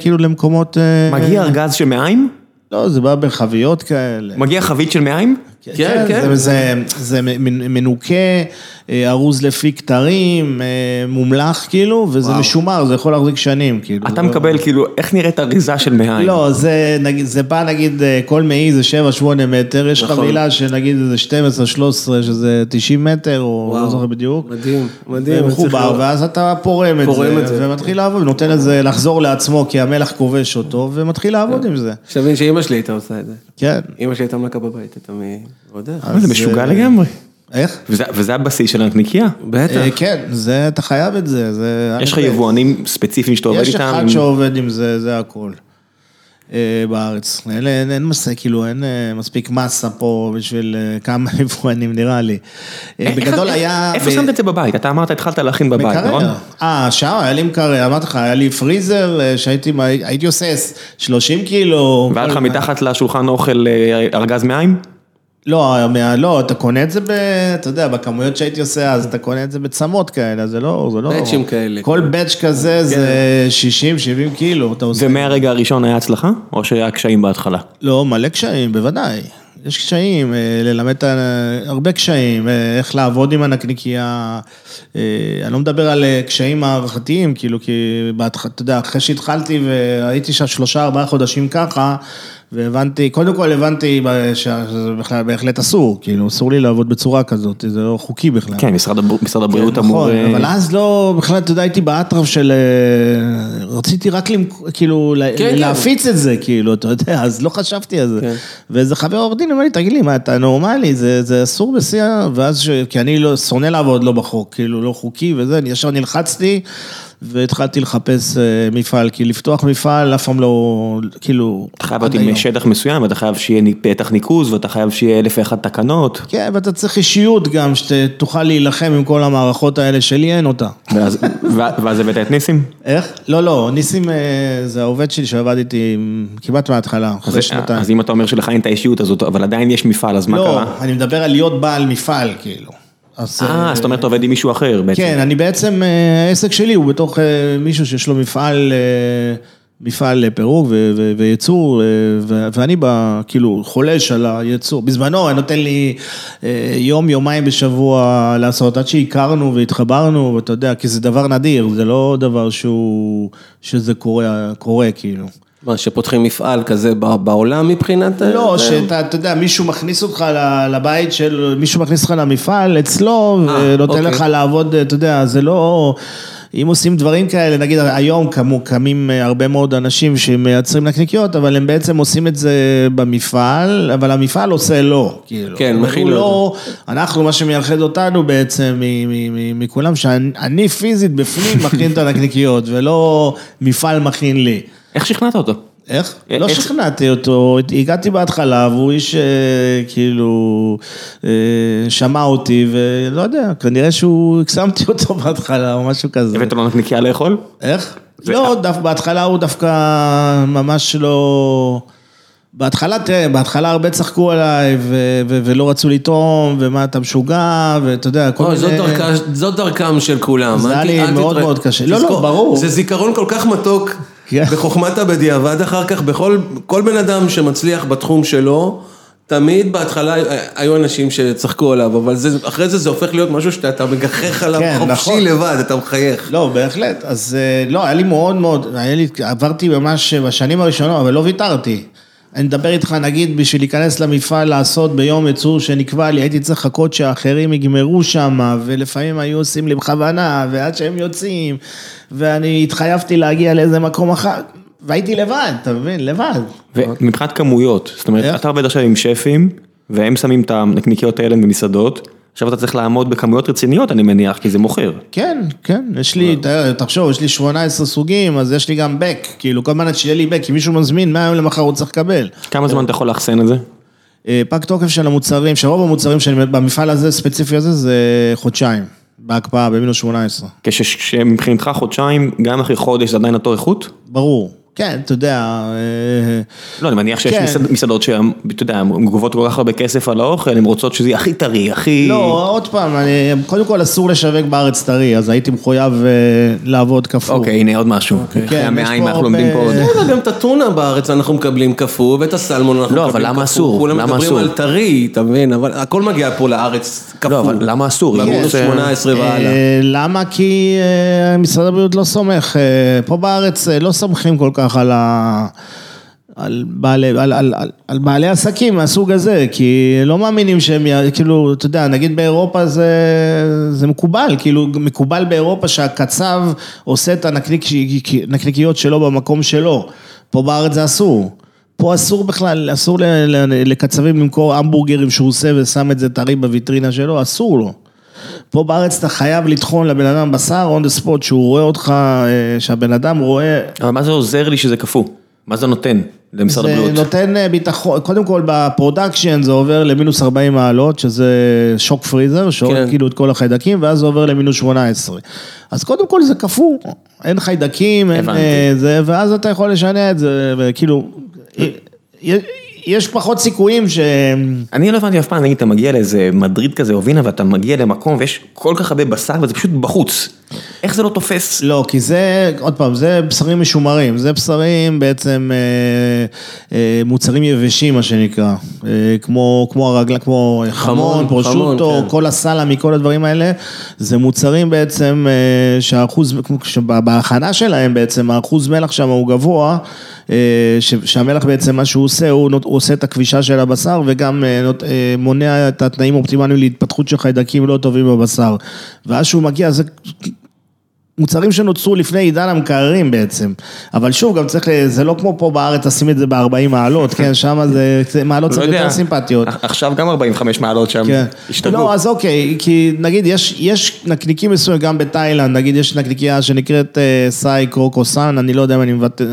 כאילו למקומות... אה, מגיע ארגז של מים? לא, זה בא בחביות כאלה. מגיע חבית של מים? כן, כן. זה, זה, זה מנוקה, ארוז לפי כתרים, אה, מומלח כאילו, וזה משומר, זה יכול להחזיק שנים, כאילו. אתה לא- מקבל כאילו, איך נראית אריזה של מעיים? לא, זה, נגיד, זה בא נגיד, אה, כל מעי זה 7-8 מטר, יש נכון. חבילה שנגיד איזה 12-13, שזה 90 מטר, או לא זוכר בדיוק. מדהים, מדהים. מחובר. ואז אתה פורם את פורם זה, את זה. ומתחיל לעבוד, נותן לזה לחזור לעצמו, כי המלח כובש אותו, ומתחיל לעבוד עם זה. שתבין שאימא שלי הייתה עושה את זה. כן. אימא שלי הייתה מלכה בבית, הייתה מ... זה משוגע אה, לגמרי. איך? וזה- וזה הבסיס של הנקניקייה. בטח. אה, כן, זה, אתה חייב את זה, זה... יש לך יבואנים ספציפיים שאתה עובד יש איתם? אחד שעובד עם זה, זה הכל. אה, בארץ. אין, אין, אין מסע, כאילו, אין אה, מספיק מסה פה בשביל אה, כמה יבואנים, נראה לי. אה, בגדול איך- היה... איפה ב- שמת את זה בבית? אתה אמרת, התחלת להכין בבית, נכון? אה, שם היה לי מקרר, אמרתי לך, היה לי פריזר, אה, שהייתי הייתי עושה 30 קילו. והיה לך מתחת לשולחן אוכל אה, ארגז מעיים? לא, מה- לא, אתה קונה את זה ב... אתה יודע, בכמויות שהייתי עושה, אז אתה קונה את זה בצמות כאלה, זה לא... זה לא... באצ'ים כאלה. כל באץ' כזה זה 60-70 קילו, אתה עושה... ומהרגע הראשון היה הצלחה? או שהיה קשיים בהתחלה? לא, מלא קשיים, בוודאי. יש קשיים, אה, ללמד. הרבה קשיים, אה, איך לעבוד עם הנקניקייה. אה, אני לא מדבר על קשיים מערכתיים, כאילו, כי. אתה יודע, אחרי שהתחלתי והייתי שם שלושה, ארבעה חודשים ככה, והבנתי, קודם כל הבנתי שזה בכלל בהחלט אסור, כאילו, אסור לי לעבוד בצורה כזאת, זה לא חוקי בכלל. כן, משרד הבר- משרד הבריאות כן, אמור... נכון, אבל אז לא, בכלל, אתה יודע, הייתי באטרף של... אה, רציתי רק למכ- כאילו, לה- כן. להפיץ את זה, כאילו, אתה יודע, אז לא חשבתי על זה. כן. ואיזה חבר עורך דין אמר לי, תגיד לי, מה, אתה נורמלי? זה זה אסור בשיא. ואז, ש- כי אני לא, שונא לעבוד לא בחוק, כאילו, לא חוקי וזה, אני ישר נלחצתי. והתחלתי לחפש אה, מפעל, כי לפתוח מפעל אף פעם לא, כאילו... אתה חייב להיות עם. שטח מסוים, ואתה חייב שיהיה פתח ניקוז, ואתה חייב שיהיה אלף ואחת תקנות. כן, ואתה צריך אישיות גם, שתוכל להילחם עם כל המערכות האלה שלי אין אותה. ואז- הבאת את ניסים? איך? לא, לא, ניסים אה, זה העובד שלי שעבד איתי כמעט מההתחלה, אחרי שנתיים. אז אם אתה אומר שלך אין את האישיות הזאת, אבל עדיין יש מפעל, אז מה לא, קרה? אני מדבר על להיות בעל מפעל, כאילו. אז, אה, זאת אומרת, אתה עובד עם מישהו אחר בעצם. כן, אני בעצם, אה, העסק שלי הוא בתוך אה, מישהו שיש לו מפעל, אה, מפעל פירוק ו- ו- וייצור, אה, ו- ואני ב- כאילו חולש על הייצור. בזמנו, היה נותן לי אה, יום, יומיים בשבוע לעשות, עד שהכרנו והתחברנו, ואתה יודע, כי זה דבר נדיר, זה לא דבר שהוא, שזה קורה, קורה כאילו. מה, שפותחים מפעל כזה בעולם מבחינת... אה, לא, זה? שאתה, אתה יודע, מישהו מכניס אותך לבית של, מישהו מכניס אותך למפעל אצלו, אה, ונותן אוקיי. לך לעבוד, אתה יודע, זה לא... אם עושים דברים כאלה, נגיד היום קמו, קמים אה, הרבה מאוד אנשים שמייצרים נקניקיות, אבל הם בעצם עושים את זה במפעל, אבל המפעל עושה לא, כאילו. כן, מכין לא, אנחנו, מה שמייחד אותנו בעצם מכולם, שאני פיזית בפנים מכין את הנקניקיות, ולא מפעל מכין לי. איך שכנעת אותו? איך? אה, לא איך- שכנעתי אותו, הגעתי בהתחלה והוא איש אה, כאילו אה, שמע אותי ולא יודע, כנראה שהוא, הקסמתי אותו בהתחלה או משהו כזה. הבאת לו נקניקייה לאכול? איך? זה- לא, דף, בהתחלה הוא דווקא ממש לא... בהתחלה, תראה, בהתחלה הרבה צחקו עליי ו- ו- ולא רצו לטעום, ומה אתה משוגע, ואתה יודע, כל אוי, זאת מיני... דרכה- זאת דרכם של כולם. זה היה לי מאוד. מאוד קשה. לא, לא, ברור. זה זיכרון כל כך מתוק. בחוכמת הבדיעבד אחר כך, בכל כל בן אדם שמצליח בתחום שלו, תמיד בהתחלה היו אנשים שצחקו עליו, אבל זה, אחרי זה זה הופך להיות משהו שאתה מגחך עליו כן, חופשי נכון. לבד, אתה מחייך. לא, בהחלט. אז אה, לא, היה לי מאוד מאוד, עברתי ממש בשנים הראשונות, אבל לא ויתרתי. אני מדבר איתך, נגיד, בשביל להיכנס למפעל לעשות ביום ייצור שנקבע לי, הייתי צריך לחכות שהאחרים יגמרו שם, ולפעמים היו עושים לי בכוונה, ועד שהם יוצאים, ואני התחייבתי להגיע לאיזה מקום אחר, והייתי לבד, אתה מבין? לבד. ומבחינת כמויות, זאת אומרת, איך? אתה עובד עכשיו עם שפים, והם שמים את הנקניקיות האלה במסעדות, עכשיו אתה צריך לעמוד בכמויות רציניות, אני מניח, כי זה מוכר. כן, כן, יש לי, תחשוב, יש לי 18 סוגים, אז יש לי גם בק, כאילו, כל הזמן שיהיה לי בק, אם מישהו מזמין, מהיום למחר הוא צריך לקבל. כמה זמן אתה יכול לאחסן את זה? אה, פג תוקף של המוצרים, שרוב המוצרים שאני, במפעל הזה, ספציפי הזה, זה חודשיים, בהקפאה, במינוס 18. כשמבחינתך חודשיים, גם אחרי חודש זה עדיין אותו איכות? ברור. כן, אתה יודע... אה, לא, אני מניח שיש כן. מסעד- מסעדות שהן, אתה יודע, הן גובות כל כך הרבה כסף על האוכל, הן רוצות שזה יהיה הכי טרי, הכי... לא, עוד פעם, אני, קודם כל אסור לשווק בארץ טרי, אז הייתי מחויב אה, לעבוד כפול. אוקיי, הנה עוד משהו. אחרי כן, המאה יש אם פה אנחנו לומדים פה עוד... בסדר, גם את הטונה בארץ אנחנו מקבלים קפוא, ואת הסלמון אנחנו לא, מקבלים אבל קפוא. למה אסור? כולם מדברים? על טרי, אתה מבין? אבל הכל מגיע פה לארץ קפוא. לא, אבל למה אסור? במינוס רוצה- 18 והלאה. אה, למה? כי משרד הבריאות לא סומך, פה בארץ לא סומכים כל כך על ה... על בעלי, על, על, על, על בעלי עסקים מהסוג הזה, כי לא מאמינים שהם, כאילו, אתה יודע, נגיד באירופה זה, זה מקובל, כאילו, מקובל באירופה שהקצב עושה את הנקניק, הנקניקיות שלו במקום שלו, פה בארץ זה אסור. פה אסור בכלל, אסור לקצבים למכור המבורגרים שהוא עושה ושם את זה טרי בוויטרינה שלו, אסור לו. פה בארץ אתה חייב לטחון לבן אדם בשר on the spot, שהוא רואה אותך, אה, שהבן אדם רואה... אבל מה זה עוזר לי שזה קפוא? מה זה נותן למשרד זה הבריאות? נותן אה, ביטחון, קודם כל ב production זה עובר למינוס 40 מעלות, שזה shock freezer, שהורג כן. כאילו את כל החיידקים, ואז זה עובר למינוס 18. אז קודם כל זה קפוא, אין חיידקים, אין. אה, זה, ואז אתה יכול לשנע את זה, וכאילו, יש פחות סיכויים ש... אני לא הבנתי אף פעם, נגיד אתה מגיע לאיזה מדריד כזה או וינה ואתה מגיע למקום ויש כל כך הרבה בשר וזה פשוט בחוץ. איך זה לא תופס? לא, כי זה, עוד פעם, זה בשרים משומרים, זה בשרים בעצם אה, אה, מוצרים יבשים, מה שנקרא, אה, כמו, כמו הרגלה, כמו חמון, פרושוטו, כן. כל הסלמי, כל הדברים האלה, זה מוצרים בעצם אה, שהאחוז, כמו שבהכנה שלהם בעצם, האחוז מלח שם הוא גבוה, שהמלח בעצם מה שהוא עושה, הוא, הוא עושה את הכבישה של הבשר וגם אה, אה, מונע את התנאים האופטימליים להתפתחות של חיידקים לא טובים בבשר. ואז שהוא מגיע, זה מוצרים שנוצרו לפני עידן המקררים בעצם, אבל שוב, גם צריך, זה לא כמו פה בארץ לשים את זה ב-40 מעלות, כן, שם זה מעלות לא קצת יודע. יותר סימפטיות. עכשיו גם 45 מעלות שם, כן. השתגעו. לא, אז אוקיי, כי נגיד יש, יש נקניקים מסוימים גם בתאילנד, נגיד יש נקניקייה שנקראת אה, סאי קרוקוסן, אני לא יודע אם אני מבטא,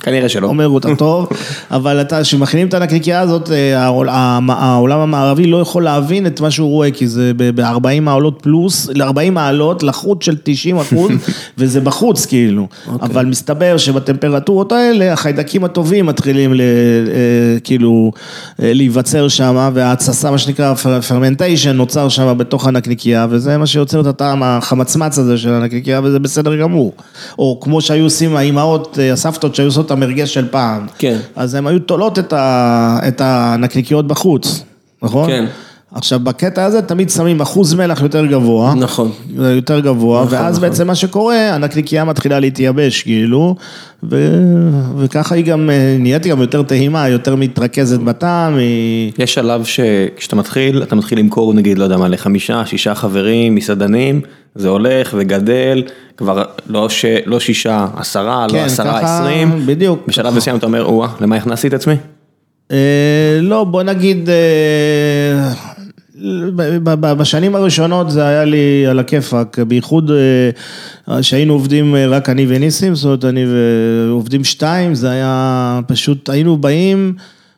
כנראה שלא. אומר אותה טוב, אבל כשמכינים את הנקניקייה הזאת, אה, העולם המערבי לא יכול להבין את מה שהוא רואה, כי זה ב-40 מעלות פלוס, ל-40 מעלות, לחות של 90 אחוז, וזה בחוץ כאילו. אבל מסתבר שבטמפרטורות האלה, החיידקים הטובים מתחילים ל, אה, כאילו אה, להיווצר שם, וההתססה, מה שנקרא פרמנטיישן, נוצר שם בתוך הנקניקייה, וזה מה שיוצר את הטעם החמצמץ הזה של הנקניקייה, וזה בסדר גמור. או כמו שהיו עושים האימהות, אה, הסבתות שהיו עושות את המרגש של פעם. כן. אז הן היו תולות את, ה, את הנקניקיות בחוץ, נכון? כן. עכשיו, בקטע הזה תמיד שמים אחוז מלח יותר גבוה. נכון. יותר גבוה, נכון, ואז נכון. בעצם מה שקורה, הנקניקייה מתחילה להתייבש, כאילו, ו... וככה היא גם, אה, נהיית גם יותר טעימה, יותר מתרכזת בטעם, היא... יש שלב שכשאתה מתחיל, אתה מתחיל למכור נגיד, לא יודע מה, לחמישה, שישה חברים, מסעדנים, זה הולך וגדל, כבר לא, ש... לא שישה, עשרה, כן, לא עשרה, ככה, עשרים. בדיוק. בשלב מסוים אתה אומר, או למה הכנסתי את עצמי? אה, לא, בוא נגיד, אה, בשנים הראשונות זה היה לי על הכיפאק, בייחוד אה, שהיינו עובדים אה, רק אני וניסים, זאת אומרת, אני ועובדים שתיים, זה היה פשוט, היינו באים,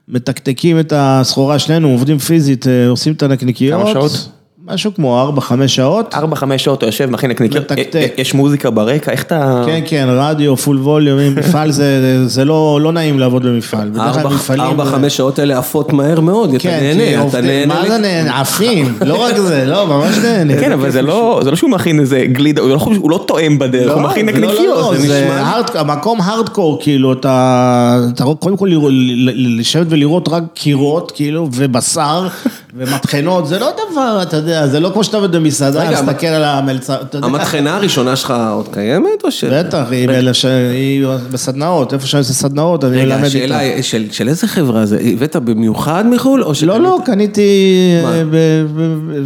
מתקתקים את הסחורה, שנינו עובדים פיזית, אה, עושים את הנקניקיות. כמה שעות? משהו כמו ארבע, חמש שעות. ארבע, חמש שעות אתה יושב, מכין נקניקיות, מתקתק. יש מוזיקה ברקע, איך אתה... כן, כן, רדיו, פול ווליום, מפעל זה, זה לא, לא נעים לעבוד במפעל. בדרך כלל ארבע, מפעלים- ארבע, חמש שעות האלה עפות מהר מאוד, אתה כן, נהנה, אתה נהנה. מה זה נהנה? עפים, לא רק זה, לא, ממש נהנה. כן, אבל זה לא, זה לא שהוא מכין איזה גלידה, הוא לא, הוא לא טועם בדרך, הוא מכין לא, לא, נקניקיות, זה נשמע... המקום הארדקור, כאילו, אתה, קודם כל לשבת ולראות רק קירות, כאילו, ובשר, ומטחנות, זה לא דבר, אתה יודע, זה לא כמו שאתה עובד במסעדה, רגע, להסתכל על המלצר, אתה יודע. המטחנה הראשונה שלך עוד קיימת או ש... בטח, היא בלש- היא בסדנאות, איפה שאני עושה סדנאות, אני רגע, מלמד השאלה איתה. היא, של, של איזה חברה זה? הבאת במיוחד מחו"ל או לא, לא, קניתי? אה,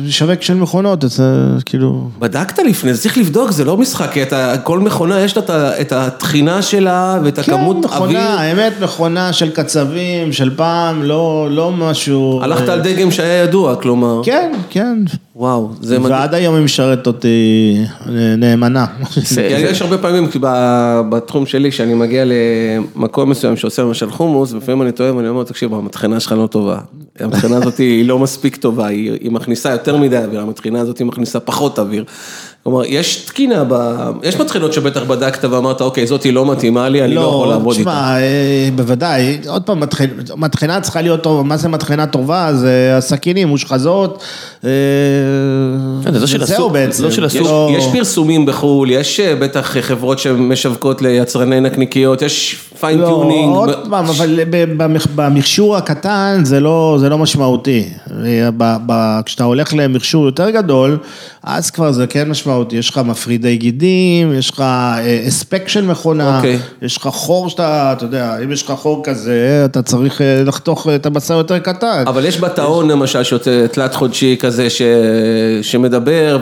בשווק של מכונות, אז אה, כאילו... בדקת לפני, זה צריך לבדוק, זה לא משחק, כי כל מכונה יש לה את ה- את הטחינה שלה ואת הכמות כן, אוויר. מכונה, האמת, מכונה של קצבים, של פעם, לא, לא משהו... הלכת אה, על דגם שהיה ידוע, כלומר. כן, כן. וואו, זה מדהים. ועד היום היא משרתת אותי נאמנה. יש הרבה פעמים בתחום שלי, שאני מגיע למקום מסוים שעושה למשל חומוס, לפעמים אני טועה ואני אומר, תקשיב, המטחנה שלך לא טובה. המטחנה הזאת היא לא מספיק טובה, היא היא מכניסה יותר מדי אוויר, המטחנה הזאת היא מכניסה פחות אוויר. כלומר, יש תקינה, ב... יש מטחנות שבטח בדקת ואמרת, אוקיי, זאתי לא מתאימה לי, אני לא יכול לעבוד איתה. תשמע, אה, בוודאי, עוד פעם, מטחנ- מטחנה צריכה להיות טובה, מה זה מטחנה טובה? זה הסכינים, מושחזות, אה, זה של וזהו הסוג- בעצם. לא של הסוג- יש, לא- יש פרסומים בחו"ל, יש אה, בטח חברות שמשווקות ליצרני נקניקיות, יש fine-tuning. לא, עוד פעם, אבל במכשור הקטן זה לא, זה לא משמעותי. ב- ב- כשאתה הולך למכשור יותר גדול, אז כבר זה כן משמעותי. יש לך מפרידי גידים, יש לך אה, הספק של מכונה, אוקיי. יש לך חור שאתה, אתה יודע, אם יש לך חור כזה, אתה צריך אה, לחתוך את הבשר יותר קטן. אבל יש בטעון למשל שיוצא תלת חודשי כזה ש... שמדבר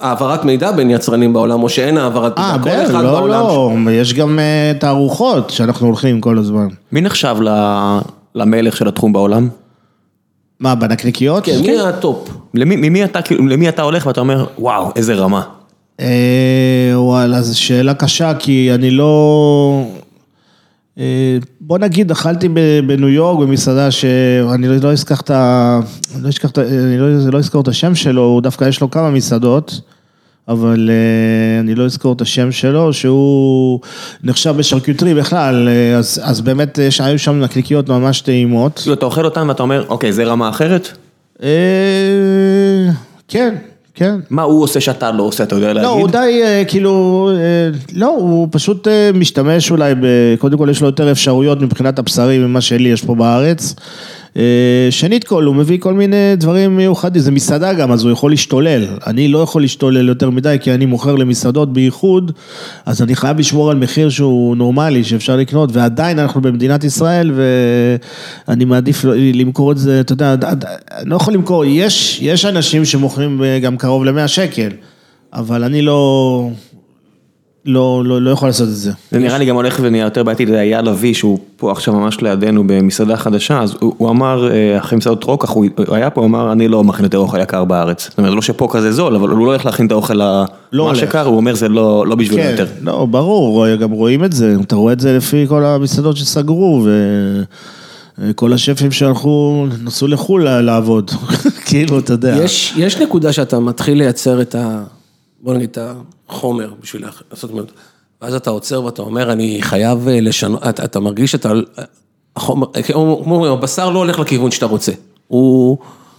והעברת מידע בין יצרנים בעולם או שאין העברת אה, מידע, כל בטח, אחד לא, בעולם. לא, יש גם אה, תערוכות שאנחנו הולכים כל הזמן. מי נחשב ל- למלך של התחום בעולם? מה, בנקניקיות? כן, מי ה top? למי, ממי אתה, כאילו, למי אתה הולך ואתה אומר, וואו, איזה רמה. אה, וואלה, זו שאלה קשה, כי אני לא... אה, בוא נגיד, אכלתי ב- בניו יורק במסעדה שאני לא לא אזכח את ה... לא אשכח את ה... אני לא, לא אזכור את השם שלו, הוא דווקא יש לו כמה מסעדות, אבל אה, אני לא אזכור את השם שלו, שהוא נחשב בשרקיוטרי בכלל, אה, אז, אז באמת יש- היו שם נקניקיות ממש טעימות. כאילו, אתה אוכל אותם ואתה אומר, אוקיי, זה רמה אחרת? אה, כן, כן. מה הוא עושה שאתה לא עושה, אתה יודע להגיד? לא, הוא די, אה, כאילו, אה, לא, הוא פשוט אה, משתמש אולי, ב- קודם כל יש לו יותר אפשרויות מבחינת הבשרים ממה שלי יש פה בארץ. אה, שנית כל, הוא מביא כל מיני דברים מיוחדים, זה מסעדה גם, אז הוא יכול להשתולל. אני לא יכול להשתולל יותר מדי, כי אני מוכר למסעדות בייחוד, אז אני חייב לשמור על מחיר שהוא נורמלי, שאפשר לקנות, ועדיין אנחנו במדינת ישראל, ואני מעדיף לא- למכור את זה, אתה יודע, אני לא יכול למכור, יש, יש אנשים שמוכרים אה, גם קרוב ל-100 שקל, אבל אני לא, לא, לא, לא יכול לעשות את זה. זה נראה לי גם הולך ונהיה יותר בעייתי, זה היה לביא שהוא פה עכשיו ממש לידינו במסעדה חדשה, אז הוא, הוא אמר, אה, אחרי מסעדות רוקח, הוא, הוא היה פה, הוא אמר, אני לא מכין יותר אוכל יקר בארץ. זאת אומרת, לא שפה כזה זול, אבל הוא לא הולך להכין את האוכל ה- לא מה הולך. שקר, הוא אומר, זה לא, לא בשבילו כן, יותר. לא, ברור, גם רואים את זה, אתה רואה את זה לפי כל המסעדות שסגרו, וכל השפים שהלכו, נסעו לחו"ל לעבוד, כאילו, אתה יודע. יש, יש נקודה שאתה מתחיל לייצר את ה... בוא נגיד את החומר בשביל לעשות מאוד. ואז אתה עוצר ואתה אומר, אני חייב אה, לשנות, אתה, אתה מרגיש שאתה... החומר, כמו אומרים, הבשר לא הולך לכיוון שאתה רוצה. הוא...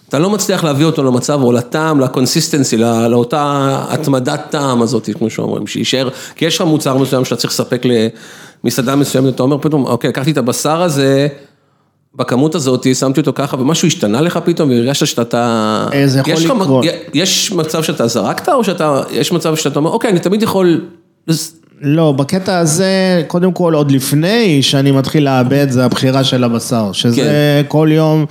אתה לא מצליח להביא אותו למצב או לטעם, לקונסיסטנסי, לא- לאותה התמדת טעם הזאת, כמו שאומרים, שיישאר, כי יש לך מוצר מסוים שאתה צריך לספק למסעדה מסוימת, אתה אומר פתאום, אוקיי, לקחתי את הבשר הזה, בכמות הזאת, שמתי אותו ככה, ומשהו השתנה לך פתאום, והרגשת שאתה... אה, זה יכול יש לקרות. יש מצב שאתה זרקת, או שאתה, יש מצב שאתה אומר, אוקיי, אני תמיד יכול... לא, בקטע הזה, קודם כל, עוד לפני שאני מתחיל לאבד, זה הבחירה של הבשר, שזה כן. כל יום,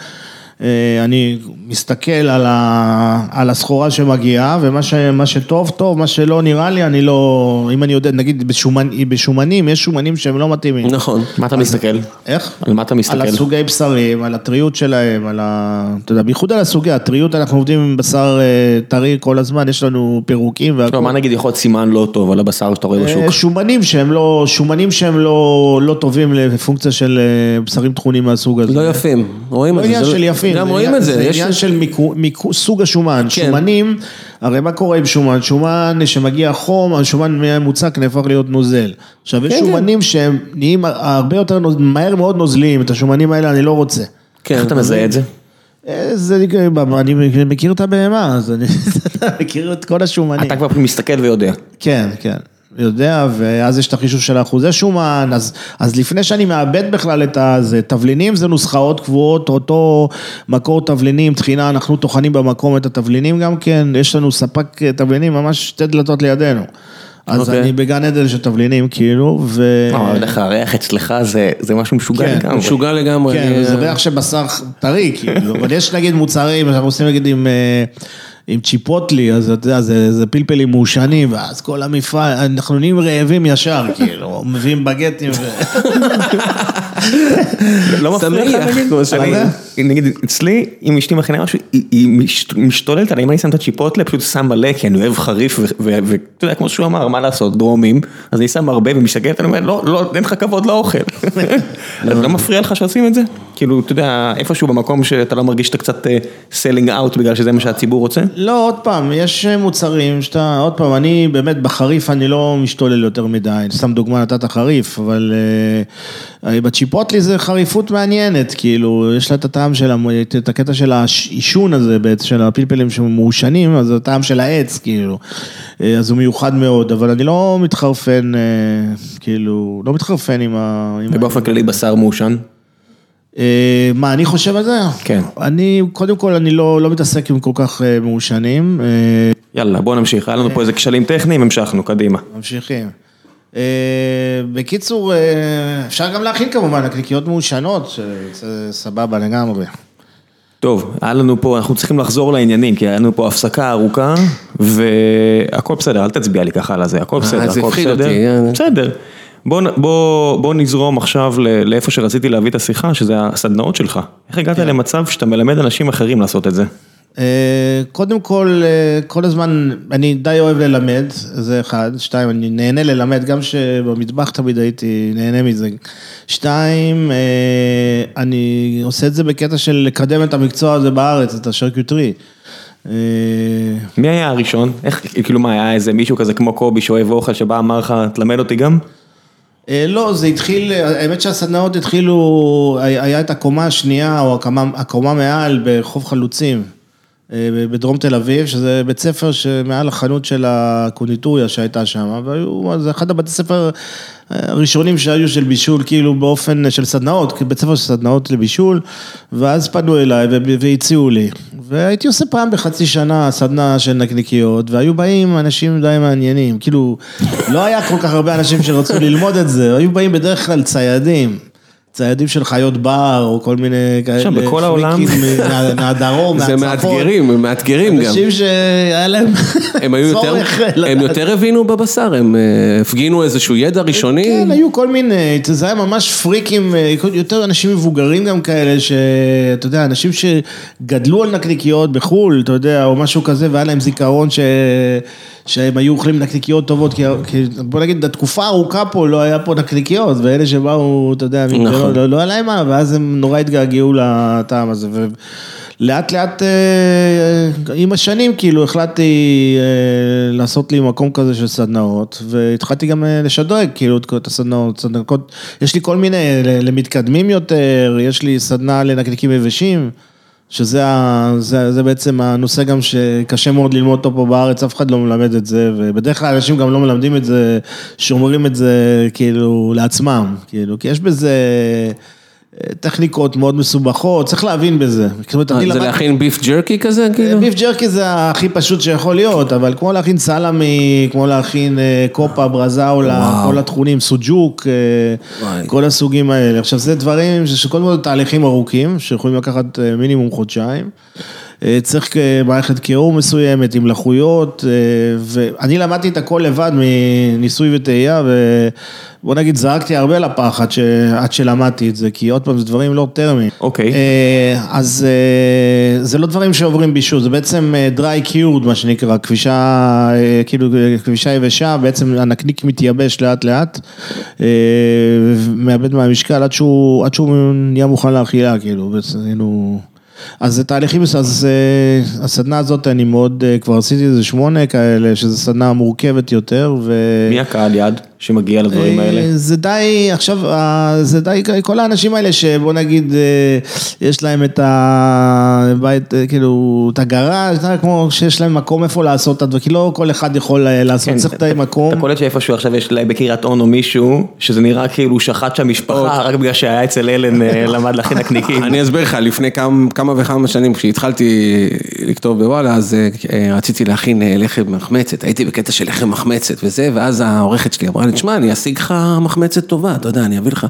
אני מסתכל על, ה, על הסחורה שמגיעה, ומה ש, מה שטוב, טוב, מה שלא נראה לי, אני לא, אם אני יודע, נגיד בשומן, בשומנים, יש שומנים שהם לא מתאימים. נכון. מה אתה מסתכל? איך? על מה אתה מסתכל? על הסוגי בשרים, על הטריות שלהם, על ה... אתה יודע, בייחוד על הסוגי, הטריות, אנחנו עובדים עם בשר אה, טרי כל הזמן, יש לנו פירוקים והכל. לא, מה נגיד יכול להיות סימן לא טוב על הבשר שאתה רואה אה, בשוק? שומנים שהם לא, שומנים שהם לא, לא טובים לפונקציה של אה, בשרים טחונים מהסוג הזה. לא יפים, רואים לא את זה. עניין זה של יפים, גם זה רואים את זה. זה יש- עניין של סוג השומן, כן. שומנים, הרי מה קורה עם שומן? שומן שמגיע חום, השומן מהמוצק נהפך להיות נוזל. עכשיו יש כן, שומנים שהם נהיים הרבה יותר, מהר מאוד נוזליים, את השומנים האלה אני לא רוצה. כן, איך אתה מזהה את זה? אה, זה, אני מכיר את הבהמה, אז אני מכיר את כל השומנים. אתה כבר מסתכל ויודע. כן, כן, יודע, ואז יש את החישוב של האחוזי שומן, אז, אז לפני שאני מאבד בכלל את הזה, תבלינים זה נוסחאות קבועות, אותו מקור תבלינים, תחינה, אנחנו טוחנים במקום את התבלינים גם כן, יש לנו ספק תבלינים ממש שתי דלתות לידינו. אז אוקיי. אני בגן עדן של תבלינים, כאילו, ו... לא, אבל איך הריח אצלך זה זה משהו משוגע כן, לגמרי. משוגע לגמרי. כן, אני- וזה ריח של בשר טרי, כאילו, אבל יש נגיד מוצרים, אנחנו עושים נגיד עם, אה, עם צ'יפוטלי, אז אתה יודע, זה, זה פלפלים מעושנים, ואז כל המפעל, אנחנו נהיים רעבים ישר, כאילו, מביאים בגטים ו... לא מפריע לך נגיד? נגיד, אצלי, אם אשתי מכינה משהו, היא- היא מש- משתוללת עליי, אם אני שם את הצ'יפוטלה, פשוט שם מלא, כי אני אוהב חריף, ו- ו- ואתה יודע, כמו שהוא אמר, מה לעשות, דרומים, אז אני שם הרבה ומשתגעת, אני אומר, לא, לא, אין לך כבוד לאוכל. אז לא מפריע לך שעושים את זה? כאילו, אתה יודע, איפשהו במקום שאתה לא מרגיש שאתה קצת selling out, בגלל שזה מה שהציבור רוצה? לא, עוד פעם, יש מוצרים שאתה, עוד פעם, אני באמת בחריף אני לא משתולל יותר מדי, סתם דוגמה נתת חריף, אבל אה, בצ'יפוטלי זה חריפות מעניינת, כאילו, יש לה את הטעם של, את הקטע של העישון הזה בעצם, של הפלפלים שמעושנים, אז זה הטעם של העץ, כאילו, אה, אז הוא מיוחד מאוד, אבל אני לא מתחרפן, אה, כאילו, לא מתחרפן. עם ה- ובאופן כללי בשר מעושן? אה, מה, אני חושב על זה? כן. אני, קודם כל, אני לא, לא מתעסק עם כל כך אה, מעושנים. אה, יאללה, בוא נמשיך, היה לנו פה איזה כשלים טכניים, המשכנו, קדימה. ממשיכים. בקיצור, אפשר גם להכין כמובן נקניקיות מעושנות, שזה סבבה לגמרי. טוב, היה לנו פה, אנחנו צריכים לחזור לעניינים, כי היה לנו פה הפסקה ארוכה, והכל בסדר, אל תצביע לי ככה על הזה, הכל בסדר, זה הכל הפחיד בסדר. אותי. בסדר. בוא, בוא, בוא נזרום עכשיו לאיפה שרציתי להביא את השיחה, שזה הסדנאות שלך. איך הגעת. למצב שאתה מלמד אנשים אחרים לעשות את זה? אה, קודם כל, אה, כל הזמן, אני די אוהב ללמד, זה אחד. שתיים, אני נהנה ללמד, גם שבמטבח תמיד הייתי נהנה מזה. שתיים, אה, אני עושה את זה בקטע של לקדם את המקצוע הזה בארץ, את השרקיוטרי. אה, מי היה הראשון? איך, כאילו מה, היה איזה מישהו כזה כמו קובי שאוהב אוכל שבא אמר לך, תלמד אותי גם? אה, לא, זה התחיל, האמת שהסדנאות התחילו, היה את הקומה השנייה, או הקומה, הקומה מעל ברחוב חלוצים, אה, בדרום תל אביב, שזה בית ספר שמעל החנות של הקונדיטוריה שהייתה שם, והיו, זה אחד הבתי ספר הראשונים שהיו של בישול, כאילו באופן של סדנאות, בית ספר של סדנאות לבישול, ואז פנו אליי והציעו לי. והייתי עושה פעם בחצי שנה סדנה של נקניקיות, והיו באים אנשים די מעניינים, כאילו, לא היה כל כך הרבה אנשים שרצו ללמוד את זה, היו באים בדרך כלל ציידים. ציידים של חיות בר, או כל מיני כאלה, עכשיו, בכל העולם- מהדרום, זה מהצפון. מאתגרים, הם מאתגרים גם. אנשים שהיה להם הם היו יותר, צורך הם. יותר הבינו בבשר, הם אה, הפגינו איזשהו ידע ראשוני. כן, היו כל מיני, זה היה ממש פריקים, אה, יותר אנשים מבוגרים גם כאלה, שאתה יודע, אנשים שגדלו על נקניקיות בחו"ל, אתה יודע, או משהו כזה, והיה להם זיכרון ש... שהם היו אוכלים נקניקיות טובות, כי, כי בוא נגיד, תקופה ארוכה פה לא היה פה נקניקיות, ואלה שבאו, אתה יודע, נכון. לא, לא, היה להם מה, ואז הם נורא התגעגעו לטעם הזה. ולאט לאט, אה, עם השנים, כאילו, החלטתי אה, לעשות לי מקום כזה של סדנאות, והתחלתי גם אה, לשדרג, כאילו, את הסדנאות, סדנאות, יש לי כל מיני, למתקדמים יותר, יש לי סדנה לנקניקים יבשים. שזה ה, זה, זה בעצם הנושא גם שקשה מאוד ללמוד אותו פה בארץ, אף אחד לא מלמד את זה, ובדרך כלל אנשים גם לא מלמדים את זה, שומרים את זה כאילו לעצמם, כאילו, כי יש בזה טכניקות מאוד מסובכות, צריך להבין בזה. אה, זה להכין ביף ג'רקי כזה, כאילו? ביף ג'רקי זה הכי פשוט שיכול להיות, אבל כמו להכין סלמי, כמו להכין אה, קופה, ברזאולה. כל התכונים, סוג'וק, אה. כל הסוגים האלה. עכשיו, זה דברים שקודם כל תהליכים ארוכים, שיכולים לקחת אה, מינימום חודשיים. אה, צריך אה, מערכת קירור מסוימת עם לחות, אה, ואני למדתי את הכל לבד מניסוי וטעייה, ובוא נגיד זרקתי הרבה לפח עד, ש... עד שלמדתי את זה, כי עוד פעם, זה דברים לא טרמיים. אוקיי. אה, אז זה לא דברים שעוברים בישול, זה בעצם dry cured מה שנקרא, כבישה, כאילו כבישה יבשה, בעצם הנקניק מתייבש לאט לאט, מאבד מהמשקל עד שהוא, עד שהוא נהיה מוכן לאכילה, כאילו, בעצם, כאילו... אז זה תהליכים, אז אה, הסדנה הזאת אני מאוד, אה, כבר עשיתי איזה שמונה כאלה, שזו סדנה מורכבת יותר, ו... מי הקהל יד שמגיע לדברים האלה? אה, זה די, עכשיו, זה די, כל האנשים האלה שבוא נגיד, אה, יש להם את הבית, אה, כאילו, את הגראז', כמו שיש להם מקום איפה לעשות את הדברים, כי לא כל אחד יכול לעשות, כן, צריך את המקום. אתה קולט שאיפשהו עכשיו יש להם בקריית אונו מישהו, שזה נראה כאילו הוא שחט שם משפחה, רק בגלל שהיה אצל אלן למד להכין נקניקים. אני אסביר לך, לפני כמה, כמה וכמה שנים כשהתחלתי לכתוב בוואלה, אז רציתי להכין לחם מחמצת, הייתי בקטע של לחם מחמצת וזה, ואז העורכת שלי אמרה לי, תשמע, אני אשיג לך מחמצת טובה, אתה יודע, אני אביא לך.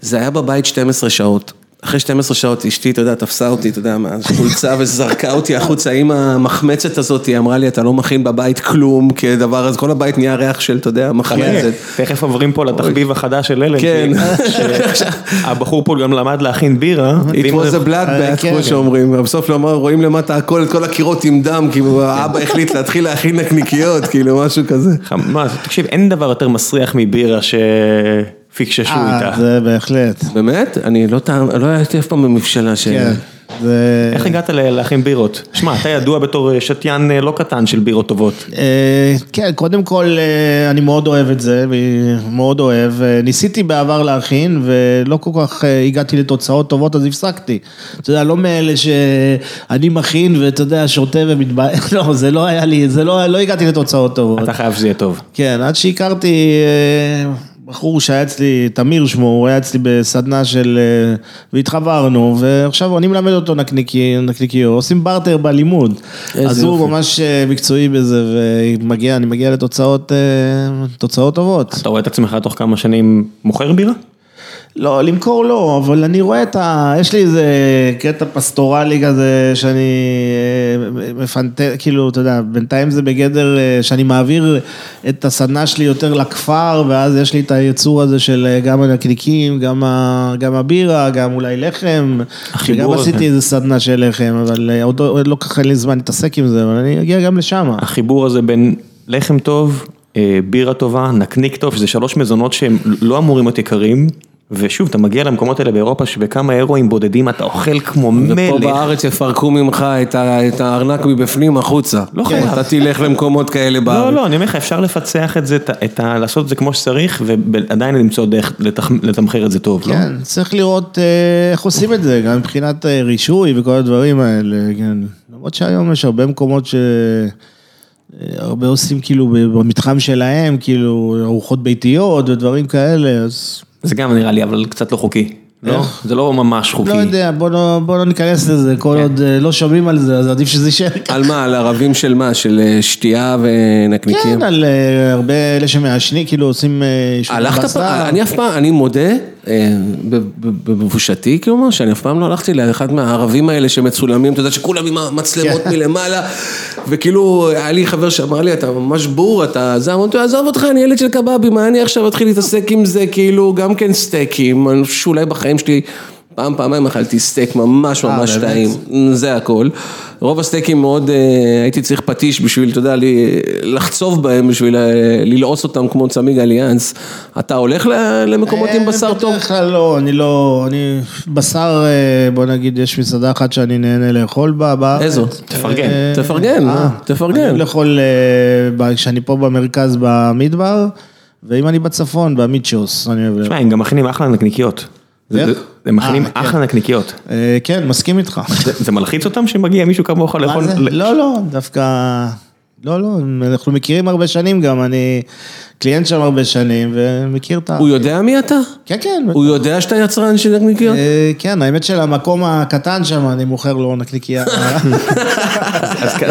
זה היה בבית 12 שעות, אחרי 12 שעות אשתי, אתה יודע, תפסה אותי, אתה יודע, מהחולצה וזרקה אותי החוצה, עם המחמצת הזאת, היא אמרה לי, אתה לא מכין בבית כלום, כדבר הזה, כל הבית נהיה ריח של, אתה יודע, מחמצת. תכף עוברים פה לתחביב החדש של אלן. כן. הבחור פה גם למד להכין בירה. It was a blood bath, כן. כמו שאומרים, בסוף לא רואים למטה הכל, את כל הקירות עם דם, כאילו האבא החליט להתחיל להכין נקניקיות, כאילו משהו כזה. מה, תקשיב, אין דבר יותר מסריח מבירה שפיקששו אה, איתה. זה בהחלט. באמת? אני לא טעם, לא הייתי אף פעם במבשלה ש... כן. זה... איך הגעת להכין בירות? שמע, אתה ידוע בתור שתיין אה, לא קטן של בירות טובות. אה, כן, קודם כל אני מאוד אוהב את זה, מאוד אוהב. אה, ניסיתי בעבר להכין ולא כל כך אה, הגעתי לתוצאות טובות אז הפסקתי. אתה יודע, לא מאלה שאני מכין ואתה יודע, שותה ומתבאס, לא, זה לא היה לי, זה לא, לא הגעתי לתוצאות טובות. אתה חייב שזה יהיה טוב. כן, עד שהכרתי אה, בחור שהיה אצלי, תמיר שמו, הוא היה אצלי בסדנה של... אה, והתחברנו, ועכשיו אני מלמד אותו נקניקי, נקניקיות, עושים בארטר בלימוד. אז הוא. ממש אה, מקצועי בזה, ומגיע, אני מגיע לתוצאות אה, תוצאות טובות. אתה רואה את עצמך תוך כמה שנים מוכר בירה? לא, למכור לא, אבל אני רואה את ה... יש לי איזה קטע פסטורלי כזה שאני אה, מפנטז, כאילו, אתה יודע, בינתיים זה בגדר אה, שאני מעביר את הסדנה שלי יותר לכפר, ואז יש לי את היצור הזה של אה, גם הנקניקים, גם, ה... גם הבירה, גם אולי לחם. החיבור גם הזה. עשיתי איזה סדנה של לחם, אבל עוד עוד לא כל כך אין לי זמן להתעסק עם זה, אבל אני אגיע גם לשם. החיבור הזה בין לחם טוב, בירה טובה, נקניק טוב, שזה שלוש מזונות שהם לא אמורים להיות יקרים. ושוב, אתה מגיע למקומות האלה באירופה שבכמה אירואים בודדים אתה אוכל כמו ופה מלך. בארץ יפרקו ממך את ה- את הארנק מבפנים החוצה. לא חייב. אתה תלך למקומות כאלה בארץ. לא, לא, אני אומר לך, אפשר לפצח את זה, את ה- את ה... לעשות את זה כמו שצריך, ועדיין למצוא דרך לתח- לתמחר את זה טוב, לא? כן, צריך לראות אה, איך עושים את זה, גם מבחינת אה, רישוי וכל הדברים האלה, כן. למרות שהיום יש הרבה מקומות ש... אה, הרבה עושים כאילו במתחם שלהם, כאילו ארוחות ביתיות ודברים כאלה, אז זה גם נראה לי, אבל קצת לא חוקי. לא? זה לא ממש חוקי. לא יודע, בוא לא, בוא לא ניכנס לזה, כל עוד אה, לא שומעים על זה, אז עדיף שזה יישאר ככה. על מה? על ערבים של מה? של אה, שתייה ונקניקים? כן, על אה, הרבה אלה שמעשנים, כאילו עושים... הלכת. פעם, אני אף פעם, אני מודה, בבושתי, כלומר, שאני אף פעם לא הלכתי לאחד מהערבים האלה שמצולמים, אתה יודע שכולם עם המצלמות כן. מלמעלה, וכאילו, היה לי חבר שאמר לי, אתה ממש בור, אתה זה, אמרתי לו, עזוב אותך, אני ילד של קבבים, מה אני עכשיו אתחיל להתעסק עם זה, כאילו, גם כן סטייקים, אני חושב שאולי בחיים שלי... פעם, פעמיים אכלתי סטייק ממש אה, ממש? טעים, זה הכל. רוב הסטייקים מאוד, אה, הייתי צריך פטיש בשביל, אתה יודע, לחצוב בהם, בשביל אה, ללעוס אותם כמו צמיג אליאנס. אתה הולך ל- למקומות עם בשר טוב? בדרך כלל לא, אני לא, אני, בשר, בוא נגיד, יש מסעדה אחת שאני נהנה לאכול בה בארץ. איזו? תפרגן. תפרגן, תפרגן. אני אוהב לאכול, כשאני פה במרכז במדבר, ואם אני בצפון, במיצ'וס, אני אוהב תשמע, הם גם מכינים אחלה נקניקיות. הם מכינים אה, כן. אחלה נקניקיות. אה, כן, מסכים איתך. זה- מלחיץ אותם שמגיע מישהו כמוך לאכול? לא, לא, דווקא, לא, לא, אנחנו מכירים הרבה שנים גם, אני קליינט שם הרבה שנים, ומכיר את ה... הוא יודע מי אתה? כן, כן. הוא יודע שאתה יצרן של נקניקיות? אה, כן, האמת של המקום הקטן שם, אני מוכר לו נקניקייה.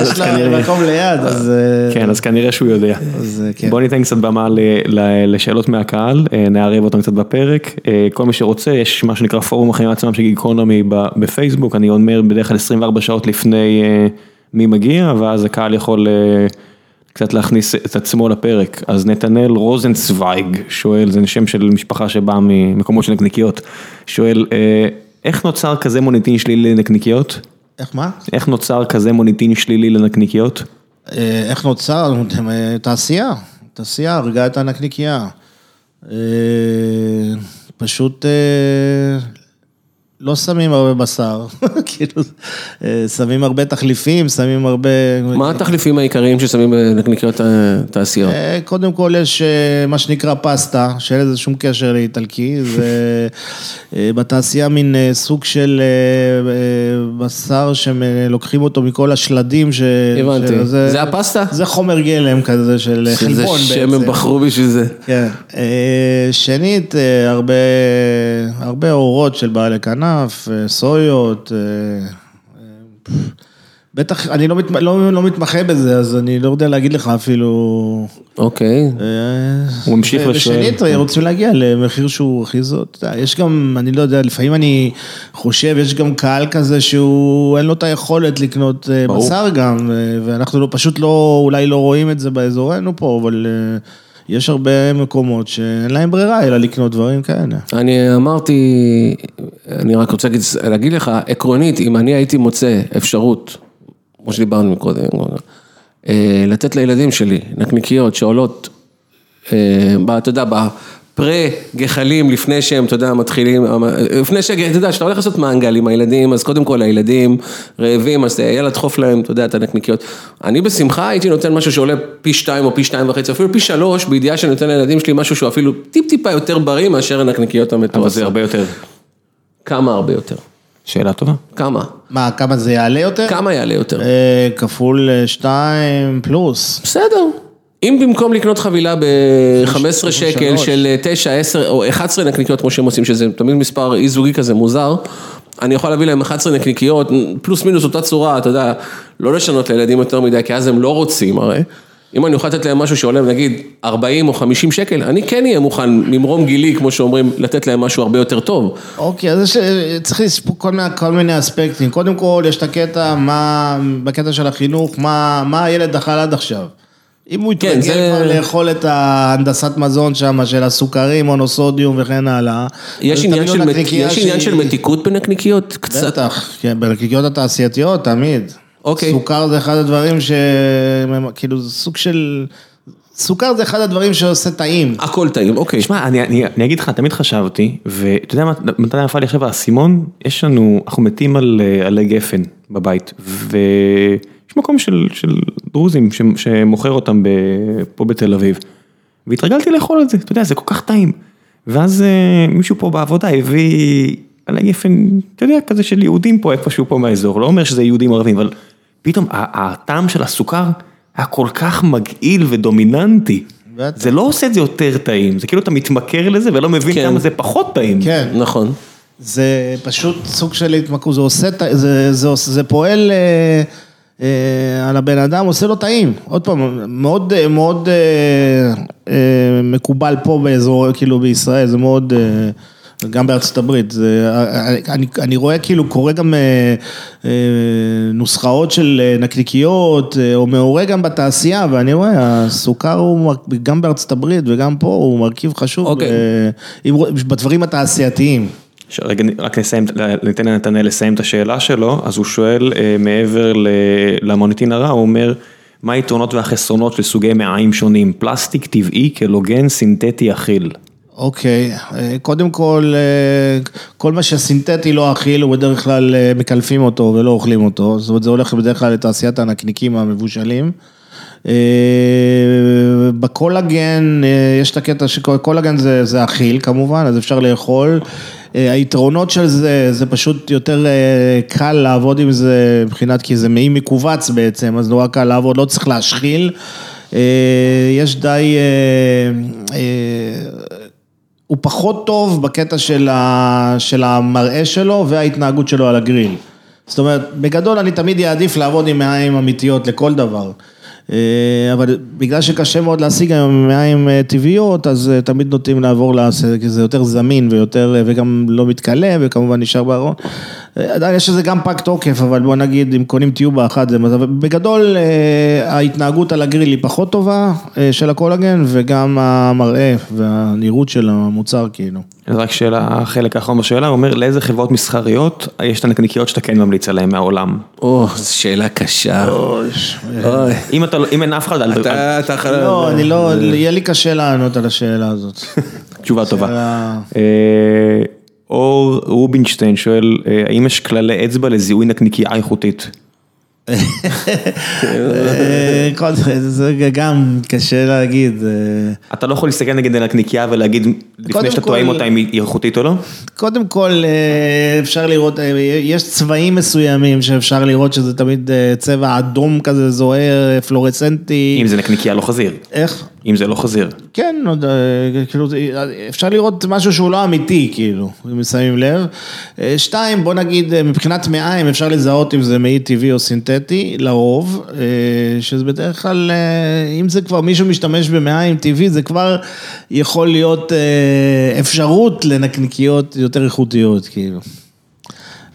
יש לה כנראה- מקום ליד, אז... אה, כן, אז כנראה שהוא יודע. אה, כן. בוא ניתן קצת במה לשאלות מהקהל, נערב אותם קצת בפרק. כל מי שרוצה, יש מה שנקרא פורום החיים עצמם של גיקונומי בפייסבוק, אני אומר בדרך כלל 24 שעות לפני מי מגיע, ואז הקהל יכול אה, קצת להכניס את עצמו לפרק. אז נתנאל רוזנצוויג שואל, זה שם של משפחה שבאה ממקומות של נקניקיות, שואל, אה, איך נוצר כזה מוניטין שלילי לנקניקיות? איך מה? איך נוצר כזה מוניטין שלילי לנקניקיות? אה, איך נוצר? תעשייה. תעשייה הרגה את הנקניקייה. פשוט לא שמים הרבה בשר, כאילו, אה, שמים הרבה תחליפים, שמים הרבה... מה התחליפים העיקריים ששמים בנקניקיות תעשיות? אה, קודם כל יש אה, מה שנקרא פסטה, שאין לזה שום קשר לאיטלקי, זה אה, בתעשייה מין אה, סוג של אה, אה, בשר שלוקחים אותו מכל השלדים. ש- הבנתי. של- זה הפסטה? זה חומר גלם כזה של שזה חלבון שם בעצם. הם בחרו בשביל זה. כן. אה, שנית, אה, הרבה, הרבה אורות של בעלי כנף, אה, סויות, אה, אה, בטח, אני לא, מת, לא, לא מתמחה בזה, אז אני לא יודע להגיד לך אפילו... אוקיי. הוא ממשיך ו- ושואל. ושנית, רוצים להגיע למחיר שהוא הכי זאת. יש גם, אני לא יודע, לפעמים אני חושב, יש גם קהל כזה שהוא, אין לו את היכולת לקנות ברור. בשר גם, ואנחנו לא, פשוט לא, אולי לא רואים את זה באזורנו פה, אבל יש הרבה מקומות שאין להם ברירה אלא לקנות דברים כאלה. אני אמרתי, אני רק רוצה להגיד, להגיד לך, עקרונית, אם אני הייתי מוצא אפשרות, כמו שדיברנו מקודם, אה, לתת לילדים שלי נקניקיות שעולות, אה, אתה יודע, בפרה-גחלים, לפני שהם, אתה יודע, מתחילים, לפני ש... אתה יודע, כשאתה הולך לעשות מנגל עם הילדים, אז קודם כל הילדים רעבים, אז יאללה, דחוף להם, אתה יודע, את הנקניקיות. אני בשמחה הייתי נותן משהו שעולה פי שתיים או פי שתיים וחצי, אפילו פי שלוש, בידיעה שאני נותן לילדים שלי משהו שהוא אפילו טיפ-טיפה יותר בריא מאשר הנקניקיות אבל המטורפות. זה הרבה יותר. כמה הרבה יותר? שאלה טובה. כמה? מה, כמה זה יעלה יותר? כמה יעלה יותר? אה, כפול אה, שתיים פלוס. בסדר. אם במקום לקנות חבילה ב-15 שקל. של 9, 10 או 11 נקניקיות כמו שהם עושים, שזה תמיד מספר אי זוגי כזה מוזר, אני יכול להביא להם 11 נקניקיות, פלוס מינוס אותה צורה, אתה יודע, לא לשנות לילדים יותר מדי, כי אז הם לא רוצים הרי. אם אני אוכל לתת להם משהו שעולה נגיד 40 או 50 שקל, אני כן אהיה מוכן ממרום גילי, כמו שאומרים, לתת להם משהו הרבה יותר טוב. אוקיי, אז יש, צריך לספור כל מיני, כל מיני אספקטים. קודם כל, יש את הקטע, מה, בקטע של החינוך, מה, מה הילד אכל עד עכשיו. אם הוא כן, יתרגל זה- כבר לאכול את ההנדסת מזון שם, של הסוכרים, מונוסודיום וכן הלאה. יש עניין של מת- יש עניין של שהיא- מתיקות בנקניקיות? קצת. בטח, כן, בנקניקיות התעשייתיות, תמיד. אוקיי. סוכר זה אחד הדברים ש... כאילו, זה סוג של... סוכר זה אחד הדברים שעושה טעים. הכל טעים, אוקיי. תשמע, אני, אני, אני אגיד לך, תמיד חשבתי, ואתה יודע מה, מתי נפל לי עכשיו האסימון? יש לנו, אנחנו מתים על אה, עלי גפן בבית, ויש מקום של, של דרוזים שמוכר אותם פה בתל אביב, והתרגלתי לאכול את זה, אתה יודע, זה כל כך טעים. ואז אה, מישהו פה בעבודה הביא עלי גפן, אתה יודע, כזה של יהודים פה איפשהו פה מהאזור, לא אומר שזה יהודים ערבים, אבל פתאום הטעם של הסוכר היה כל כך מגעיל ודומיננטי. בטח. זה לא עושה את זה יותר טעים, זה כאילו אתה מתמכר לזה ולא מבין כן. כמה זה פחות טעים. כן. נכון. זה פשוט סוג של התמכרות, זה עושה, זה, זה, עושה- זה פועל אה, על הבן אדם, עושה לו טעים. עוד פעם, מאוד, אה, מאוד אה, אה, מקובל פה באזור, כאילו בישראל, זה מאוד, אה, גם בארצות הברית. זה, אה, אני, אני רואה כאילו, קורה גם אה, אה, נוסחאות של אה, נקניקיות, אה, או מעורה גם בתעשייה, ואני רואה, הסוכר הוא, גם בארצות הברית וגם פה, הוא מרכיב חשוב אוקיי. אה, רוא- בדברים התעשייתיים. רק נסיים, ניתן לנתנאל לסיים את השאלה שלו, אז הוא שואל אה, מעבר למוניטין הרע, הוא אומר, מה היתרונות והחסרונות של סוגי מעיים שונים? פלסטיק טבעי, קלוגן, סינתטי, אכיל. אוקיי, אה, קודם כל, אה, כל מה שסינתטי לא אכיל, הוא בדרך כלל מקלפים אותו ולא אוכלים אותו, זאת אומרת זה הולך בדרך כלל לתעשיית הנקניקים המבושלים. בקולגן, יש את הקטע שקולגן זה, זה אכיל כמובן, אז אפשר לאכול. אה, היתרונות של זה, זה פשוט יותר אה, קל לעבוד עם זה מבחינת, כי זה מעי מכווץ בעצם, אז נורא קל לעבוד, לא צריך להשחיל. אה, יש די... הוא פחות טוב בקטע של, ה, של המראה שלו וההתנהגות שלו על הגריל. זאת אומרת, בגדול אני תמיד אעדיף לעבוד עם מעיים אמיתיות לכל דבר. אה, אבל בגלל שקשה מאוד להשיג היום מעיים אה, טבעיות, אז אה, תמיד נוטים לעבור, כי זה יותר זמין ויותר, וגם לא מתכלה, וכמובן נשאר בארון. אה, עדיין יש לזה גם פג תוקף, אבל בוא נגיד, אם קונים טיובה אחת, זה מזל. בגדול, אה, ההתנהגות על הגריל היא פחות טובה אה, של הקולגן, וגם המראה והנראות של המוצר, כאילו. אז רק שאלה, החלק האחרון בשאלה, הוא אומר, לאיזה חברות מסחריות יש את הנקניקיות שאתה כן ממליץ עליהן מהעולם? או, זו שאלה קשה. אוי. אם אתה, לא- אם אין אף אחד, אל- אל- אתה, אתה חייב... לא, אני לא, יהיה לי קשה לענות על השאלה הזאת. תשובה טובה. אור רובינשטיין שואל, אה, האם יש כללי אצבע לזיהוי נקניקייה איכותית? אה, זה- גם קשה להגיד. אה, אתה לא יכול להסתכל נגיד על הנקניקייה ולהגיד, לפני שאתה כל- טועה אם היא איכותית או לא? קודם כל, אפשר לראות, יש צבעים מסוימים שאפשר לראות שזה תמיד צבע אדום כזה זוהר, פלורסנטי. אם זה נקניקייה לא חזיר. איך? אם זה לא חזיר. כן, לא כאילו, אפשר לראות משהו שהוא לא אמיתי, כאילו, אם שמים לב. אה, שתיים, בוא נגיד, אה, מבחינת מעיים אפשר לזהות אם זה מעי טבעי או סינתטי, לרוב, אה, שזה בדרך כלל, אם זה כבר מישהו משתמש במעיים טבעי, זה כבר יכול להיות אפשרות לנקניקיות יותר איכותיות, כאילו.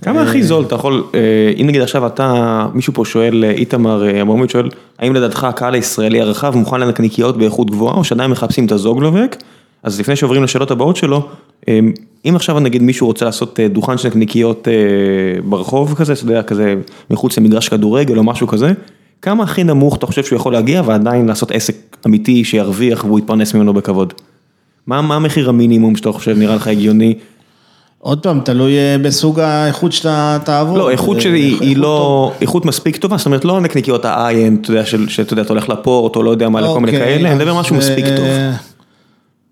כמה הכי זול אתה יכול, אה, אם נגיד עכשיו אתה, מישהו פה שואל, אה, איתמר אה, אברמוביץ' שואל, האם לדעתך הקהל הישראלי הרחב מוכן לנקניקיות באיכות גבוהה, או שעדיין מחפשים את הזוגלובק? אז לפני שעוברים לשאלות הבאות שלו, אה, אם עכשיו נגיד מישהו רוצה לעשות אה, דוכן של נקניקיות אה, ברחוב כזה, אתה יודע, כזה מחוץ למגרש כדורגל או משהו כזה, כמה הכי נמוך אתה חושב שהוא יכול להגיע ועדיין לעשות עסק אמיתי שירוויח והוא יתפרנס ממנו בכבוד? מה, מה המחיר המינימום שאתה חושב נראה לך הגיוני? עוד פעם, תלוי אה, בסוג האיכות שאתה תעבור. לא, איכות אה, שלי היא איכות לא, איכות מספיק טובה, זאת אומרת לא נקניקיות ה-IM, אתה יודע, שאתה יודע, אתה הולך לפורט או לא יודע מה, לכל מיני אוקיי, כאלה, אני מדבר משהו מספיק אה, טוב.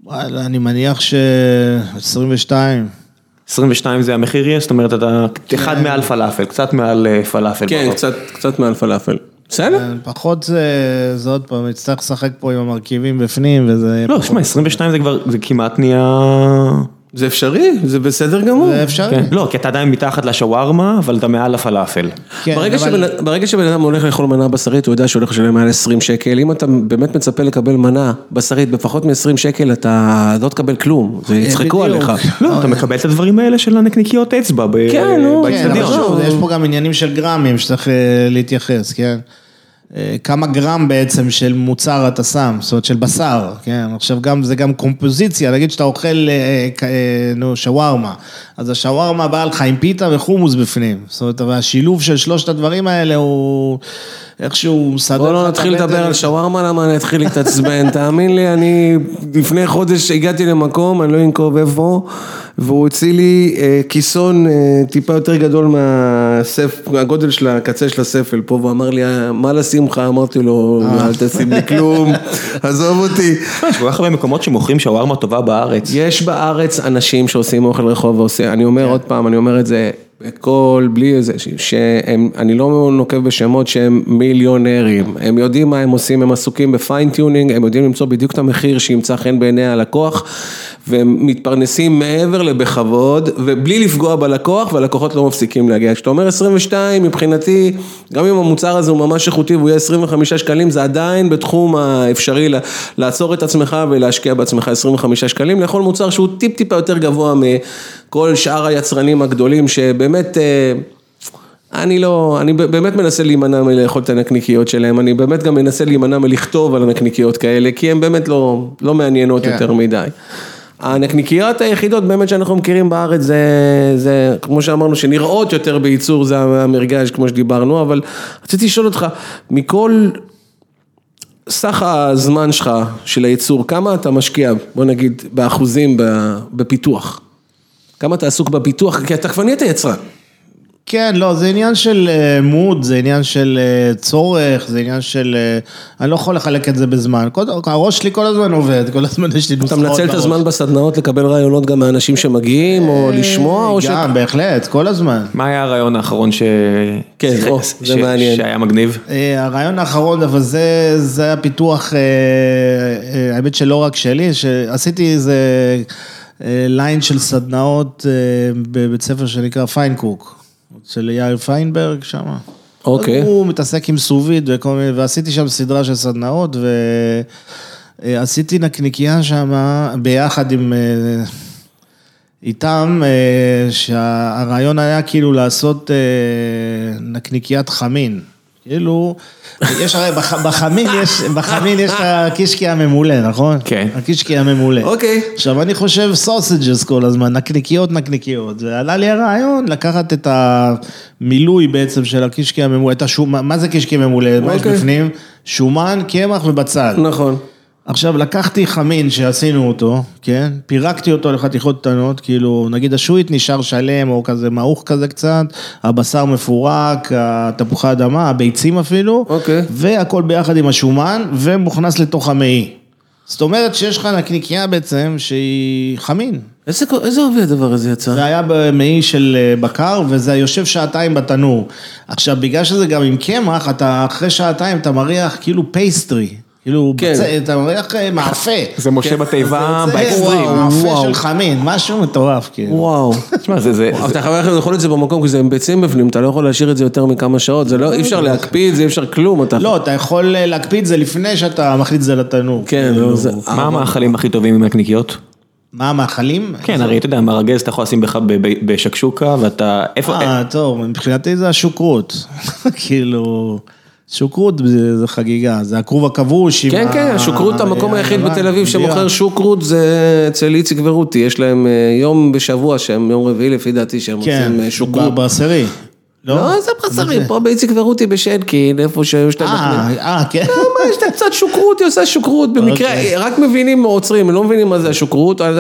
וואלה, אני מניח ש... 22. 22 זה המחיר יהיה, זאת אומרת אתה אחד מעל פלאפל, קצת מעל פלאפל. כן. קצת, קצת מעל פלאפל. בסדר? פחות זה, זה עוד פעם, יצטרך לשחק פה עם המרכיבים בפנים וזה... לא, שמע, 22 זה כבר, זה כמעט נהיה... זה אפשרי, זה בסדר גמור. זה אפשרי. כן. לא, כי אתה עדיין מתחת לשווארמה, אבל אתה מעל הפלאפל. כן, ברגע, אבל- שבן, ברגע שבן אדם הולך לאכול מנה בשרית, הוא יודע שהוא הולך לשלם מעל 20 שקל. אם אתה באמת מצפה לקבל מנה בשרית בפחות מ-20 שקל, אתה לא תקבל כלום, זה יצחקו בדיוק. עליך. לא, אתה מקבל את הדברים האלה של הנקניקיות אצבע ב- כן, נו. כן, יש פה גם עניינים של גרמים שצריך אה, להתייחס, כן? אה, כמה גרם בעצם של מוצר אתה שם, זאת אומרת של בשר, כן? עכשיו גם, זה גם קומפוזיציה, נגיד שאתה אוכל, אה, אה, נו, שווארמה, אז השווארמה באה לך עם פיתה וחומוס בפנים, זאת אומרת, והשילוב של שלושת הדברים האלה הוא איכשהו מסדר בוא לך לא את נתחיל הבטן. לדבר על שווארמה, למה אני אתחיל להתעצבן, תאמין לי, אני לפני חודש הגעתי למקום, אני לא אנקוב איפה, והוא הוציא לי אה, כיסון אה, טיפה יותר גדול מהסף, מהגודל של הקצה של הספל פה, והוא אמר לי, "אה, מה לשים לך? אמרתי לו, אל תשים לי כלום, עזוב אותי. יש כל כך הרבה מקומות שמוכרים שווארמה טובה בארץ. יש בארץ אנשים שעושים אוכל רחוב ועושה, אני אומר עוד פעם, אני אומר את זה בכל, בלי איזה, שהם, אני לא נוקב בשמות שהם מיליונרים, הם יודעים מה הם עושים, הם עסוקים ב fine-tuning, הם יודעים למצוא בדיוק את המחיר שימצא חן בעיני הלקוח, והם מתפרנסים מעבר לבכבוד, ובלי לפגוע בלקוח, והלקוחות לא מפסיקים להגיע. כשאתה אומר 22, מבחינתי, גם אם המוצר הזה הוא ממש איכותי והוא יהיה 25 שקלים, זה עדיין בתחום האפשרי לעצור את עצמך ולהשקיע בעצמך 25 שקלים, לאכול מוצר שהוא טיפ טיפה יותר גבוה מכל שאר היצרנים הגדולים, שבאמת... אה, אני לא, אני באמת מנסה להימנע מלאכול את הנקניקיות שלהם, אני באמת גם מנסה להימנע מלכתוב על הנקניקיות כאלה, כי הן באמת לא, לא מעניינות כן. יותר מדי. הנקניקיות היחידות באמת שאנחנו מכירים בארץ זה, זה כמו שאמרנו שנראות יותר בייצור זה המרגש כמו שדיברנו, אבל רציתי לשאול אותך, מכל סך הזמן שלך של הייצור, כמה אתה משקיע, בוא נגיד באחוזים בפיתוח? כמה אתה עסוק בפיתוח? כי אתה כבר נהיית יצרן. כן, לא, זה עניין של אה, מוד, זה עניין של אה, צורך, זה עניין של... אה, אני לא יכול לחלק את זה בזמן. כל, הראש שלי כל הזמן עובד, כל הזמן יש לי אתה נוסחאות מנצל את בראש. הזמן בסדנאות לקבל רעיונות גם מאנשים שמגיעים, או לשמוע, או ש... גם, בהחלט, כל הזמן. מה היה הרעיון האחרון ש... כן, זה מעניין. שהיה מגניב? אה, הרעיון האחרון, אבל זה, זה היה פיתוח, אה, אה, האמת שלא רק שלי, שעשיתי איזה אה, ליין של סדנאות אה, בבית ספר שנקרא פיינקוק, של יאיר פיינברג שם. אוקיי. אז הוא מתעסק עם סו-ויד וכל מיני, ועשיתי שם סדרה של סדנאות, ועשיתי נקניקייה שם ביחד עם... אה, איתם, אה, שהרעיון היה כאילו לעשות אה, נקניקיית חמין. כאילו, יש הרי, בח- בחמין יש, בחמין יש את הקישקי הממולא, נכון? כן. הקישקי הממולא. אוקיי. עכשיו, אני חושב סוסג'ס כל הזמן, נקניקיות, נקניקיות. ועלה לי הרעיון לקחת את המילוי בעצם של הקישקי הממולא, את השומן, מה זה קישקי ממולא? מה יש אוקיי. בפנים? שומן, קמח ובצל. נכון. עכשיו, לקחתי חמין שעשינו אותו, כן? פירקתי אותו לחתיכות קטנות, כאילו, נגיד השועית נשאר שלם או כזה מעוך כזה קצת, הבשר מפורק, התפוחי אדמה, הביצים אפילו, אוקיי. והכל ביחד עם השומן, ומוכנס לתוך המעי. זאת אומרת שיש לך נקניקייה בעצם שהיא חמין. איזה איזה עובי הדבר הזה יצא? זה היה במעי של אה, בקר, וזה יושב שעתיים בתנור. עכשיו, בגלל שזה גם עם קמח, אתה אחרי שעתיים אתה מריח כאילו pastry. כאילו, כן. בצ- אתה מריח אה, מאפה. זה משה בתיבה זה- באקסטרים. וואו, מאפה. של חמין, משהו מטורף, כאילו. וואו. תשמע, זה, זה, אבל אתה חייב לאכול את זה במקום, כי זה עם ביצים בפנים, אתה לא יכול להשאיר את זה יותר מכמה שעות, זה לא, אי אפשר להקפיא את זה, אי אפשר כלום, אתה... לא, אתה יכול אה, להקפיא את זה לפני שאתה מכניס את זה לתנור. כן, כאילו. לא, זה... מה המאכלים הכי טובים עם נקניקיות? מה המאכלים? כן, הרי אתה יודע, מרגז אתה יכול לשים בך בשקשוקה, ואתה... איפה... אה, טוב, מבחינתי זה השוקרות. כאילו, שוקרות זה זה חגיגה, זה הכרוב הכבוש. עם כן, ה- כן, השוקרות, המקום היחיד בתל אביב שמוכר. שוקרות זה אצל איציק ורותי, יש להם אה, יום בשבוע, שהם יום רביעי לפי דעתי, שהם כן, עושים אה, שוקרות. ברסרי. לא, זה ברסרי, פה באיציק ורותי בשנקין, איפה שיש להם... אה, אה, כן. מה, יש להם קצת שוקרות, היא עושה שוקרות, במקרה, אוקיי. רק מבינים עוצרים, הם לא מבינים מה זה השוקרות, אז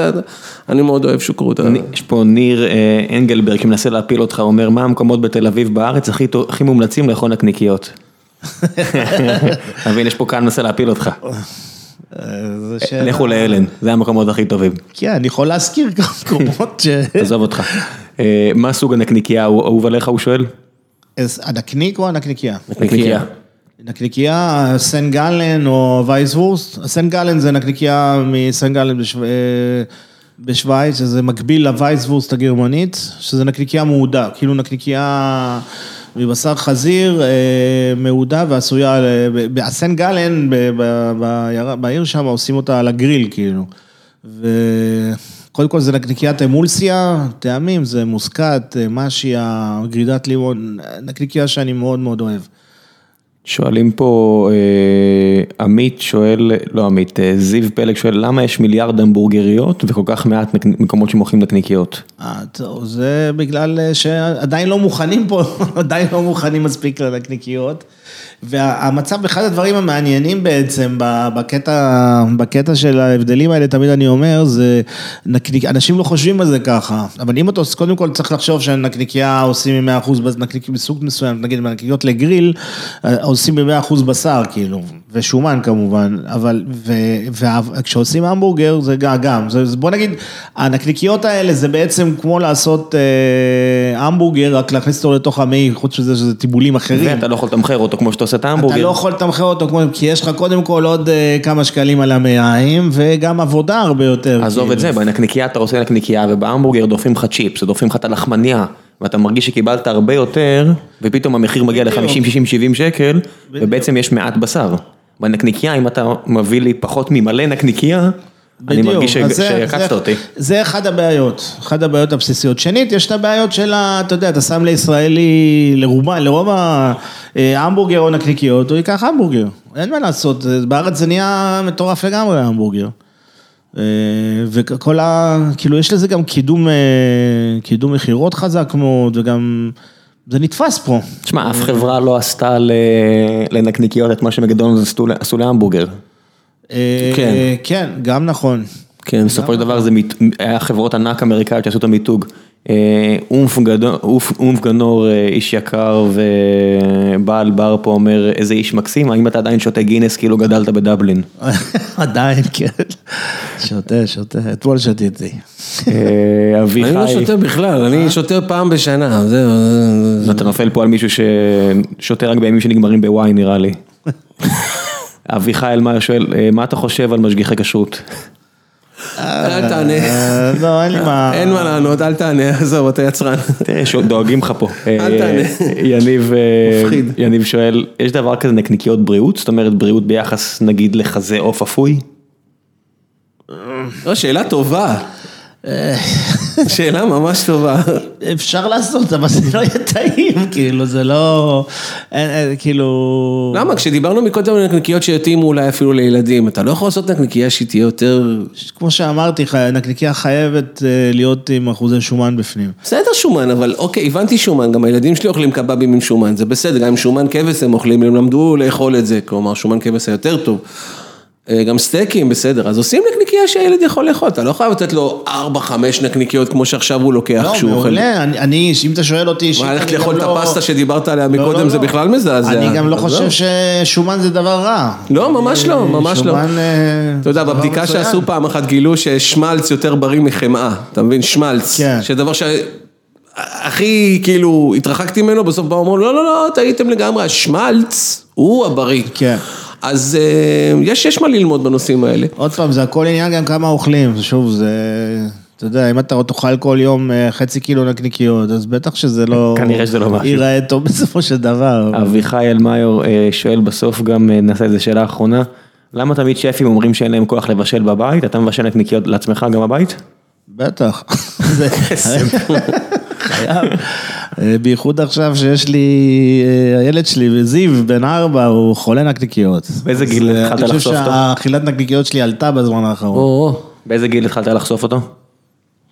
אני מאוד אוהב שוקרות. יש פה ניר אה, אנגלברג שמנסה להפיל אותך, אומר, מה המקומות בתל אביב בארץ הכי הכי מומלצים לאכול נקניקיות? אתה מבין, יש פה כאן מנסה להפיל אותך. אה. לכו לאלן, זה המקומות הכי טובים. כן, אני יכול להזכיר כמה מקומות ש... עזוב אותך. אה, מה סוג הנקניקייה האהוב עליך, הוא שואל? הנקניק או הנקניקייה? נקניקייה. נקניקייה, סן גלן או וייסוורסט. סן גלן זה נקניקייה מסן גלן. אה, בשוויץ, שזה מקביל לווייסוורסט הגרמנית, שזה נקניקייה מעודה, כאילו נקניקייה מבשר חזיר, אה, מעודה ועשויה, על- ב- ב- הסן גלן, בעיר שם עושים אותה על הגריל, כאילו. וקודם כל זה נקניקיית אמולסיה, טעמים, זה מוסקת, אה, משיה, גרידת לימון, נקניקייה שאני מאוד מאוד אוהב. שואלים פה, אה, עמית שואל, לא עמית, אה, זיו פלג שואל, למה יש מיליארד המבורגריות וכל כך מעט מקומות שמוכרים נקניקיות? אה, זה בגלל שעדיין לא מוכנים פה, עדיין לא מוכנים מספיק לנקניקיות. והמצב, אחד הדברים המעניינים בעצם בקטע, בקטע של ההבדלים האלה, תמיד אני אומר, זה נקניק, אנשים לא חושבים על זה ככה, אבל אם אתה קודם כל צריך לחשוב שנקניקייה עושים מ-100% נקניק מסוג מסוים, נגיד בנקניקיות לגריל, אה, עושים ב-100% בשר, כאילו, ושומן כמובן, אבל, וכשעושים המבורגר זה גם, גם, זה, בוא נגיד, הנקניקיות האלה זה בעצם כמו לעשות אה, המבורגר, רק להכניס אותו לתוך המעי, חוץ מזה שזה טיבולים אחרים. ואתה לא יכול לתמחר אותו כמו שאתה עושה את אתה ההמבורגר. לא יכול לתמחר אותו, כמו- כי יש לך קודם כל עוד אה, כמה שקלים על המעיים, וגם עבודה הרבה יותר. עזוב כאילו. את זה, בנקניקייה אתה עושה נקניקייה ובהמבורגר דופים לך צ'יפס, דופים לך את הלחמניה, ואתה מרגיש שקיבלת הרבה יותר, ופתאום המחיר מגיע ל-50, 60, 70 שקל, ובעצם יש מעט בשר. בנקניקייה, אם אתה מביא לי פחות ממלא נקניקייה, אני מרגיש ש- אז זה- שעקצת זה- אותי. זה אחד הבעיות, אחת הבעיות הבסיסיות. שנית, יש את הבעיות של ה... אתה יודע, אתה שם לישראלי, לרובה, לרוב ההמבורגר או נקניקיות, הוא ייקח המבורגר. אין מה לעשות, בארץ זה נהיה מטורף לגמרי ההמבורגר. אה, וכל ה... כאילו, יש לזה גם קידום, אה, קידום מכירות חזק מאוד, וגם... זה נתפס פה. תשמע, אף חברה לא עשתה לנקניקיות את מה שמקדונלדס עשו להמבורגר. אה, כן. כן, גם נכון. כן, בסופו של דבר זה מיט- היה חברות ענק אמריקאיות שעשו את המיתוג. אה, אומף גנור, אה, איש יקר ובעל בר פה אומר, איזה איש מקסים, האם אתה עדיין שותה גינס כאילו גדלת בדבלין? עדיין, כן. שותה, שותה, אתמול שתיתי. אה, אני לא אביחי, שותה בכלל, אני שותה פעם בשנה, זהו. זה- אתה נופל פה על מישהו ששותה רק בימים שנגמרים בוואי נראה לי. אביחי אלמר שואל, מה אתה חושב על משגיחי כשרות? אל תענה. אה, לא, אין לי מה. אין מה לענות, אל תענה, עזוב, אתה יצרן. תראה, דואגים לך פה. אל תענה. אה, יניב, אה, מפחיד. יניב שואל, יש דבר כזה נקניקיות בריאות? זאת אומרת בריאות ביחס נגיד לחזה עוף אפוי? לא, שאלה טובה. שאלה ממש טובה. אפשר לעשות, אבל זה לא יהיה טעים, כאילו, זה לא... כאילו... למה? כשדיברנו מקודם על נקניקיות שיתאימו אולי אפילו לילדים, אתה לא יכול לעשות נקניקייה שהיא תהיה יותר... כמו שאמרתי לך, נקניקיה חייבת אה, להיות עם אחוזי שומן בפנים. בסדר שומן, אבל אוקיי, הבנתי שומן, גם הילדים שלי אוכלים קבבים עם שומן, זה בסדר, גם עם שומן כבש הם אוכלים, הם למדו לאכול את זה, כלומר שומן כבש היותר טוב. אה, גם סטייקים, בסדר, אז עושים נקניקייה שהילד יכול לאכול, אתה לא חייב לתת לו 4-5 נקניקיות כמו שעכשיו הוא לוקח לא, כשהוא אוכל. מעולה, אני- אם אתה שואל אותי... מה, ללכת לאכול את לא- הפסטה שדיברת עליה לא, מקודם, לא, זה לא. בכלל מזעזע. אני גם לא חושב ששומן זה דבר רע. לא, ממש לא, ממש לא. שומן... אה, אתה יודע, בבדיקה. שעשו פעם אחת גילו ששמלץ יותר בריא מחמאה, אתה מבין? שמלץ. כן. שדבר ש... הכי כאילו התרחקתי ממנו, בסוף באו אמרו לא, לא, לא, טעיתם לגמרי, השמלץ הוא הבריא. כן. אז אה, יש, יש מה ללמוד בנושאים האלה. עוד פעם, זה הכל עניין גם כמה אוכלים, שוב, זה... אתה יודע, אם אתה תאכל כל יום אה, חצי קילו נקניקיות, אז בטח שזה לא... כנראה שזה לא משהו. ייראה טוב בסופו של דבר. אביחי אלמיור אה, שואל בסוף גם, נעשה איזה שאלה אחרונה, למה תמיד שפים אומרים שאין להם כוח לבשל בבית? אתה מבשל נקניקיות לעצמך גם בבית? בטח. זה- חייב. אה, בייחוד עכשיו שיש לי, אה, הילד שלי, זיו, בן ארבע, הוא חולה נקניקיות. באיזה גיל אה, התחלת אני חושב לחשוף אותו? שהאכילת נקניקיות שלי עלתה בזמן האחרון. או, באיזה גיל התחלת לחשוף אותו?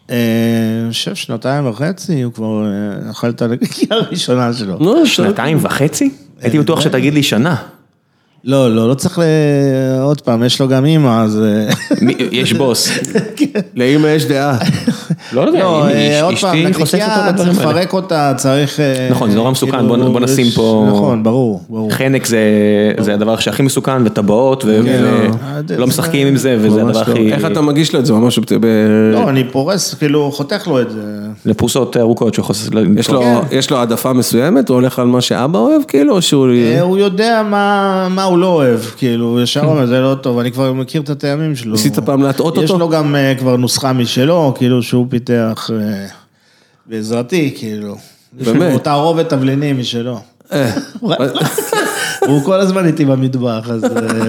אני חושב שנתיים וחצי, הוא כבר אכל את הנקניקייה הראשונה שלו. נו, שנתיים וחצי? הייתי בטוח שתגיד לי שנה. לא, לא, לא צריך ל... עוד פעם, יש לו גם אימא, אז... אה, יש בוס. לאמא יש דעה. לא יודע, לא, אה, עוד אש- פעם, אשתי חושפת אותו לדברים צריך. לפרק אותה, צריך... אה, נכון, זה נורא מסוכן, כאילו, בוא- נשים פה- נכון, ברור, ברור. חנק זה, זה הדבר שהכי מסוכן, וטבעות, כן, ולא לא. משחקים עם זה, וזה הדבר לא. הכי... איך אתה מגיש לו את זה ממש. לא, אני פורס, כאילו, חותך לו את זה. לפרוסות ארוכות שחוסס... יש לו, יש לו העדפה מסוימת, הוא הולך על מה שאבא אוהב, כאילו, או שהוא... אה, הוא יודע מה מה הוא לא אוהב, כאילו, הוא ישר אומר, זה לא טוב, אני כבר מכיר את הטעמים שלו. ניסית פעם להטעות יש אותו? לו גם אה, כבר נוסחה משלו, כאילו, שהוא פיתח אה, בעזרתי, כאילו. יש לו באמת? תערובת תבלינים משלו. הוא כל הזמן איתי במטבח, אז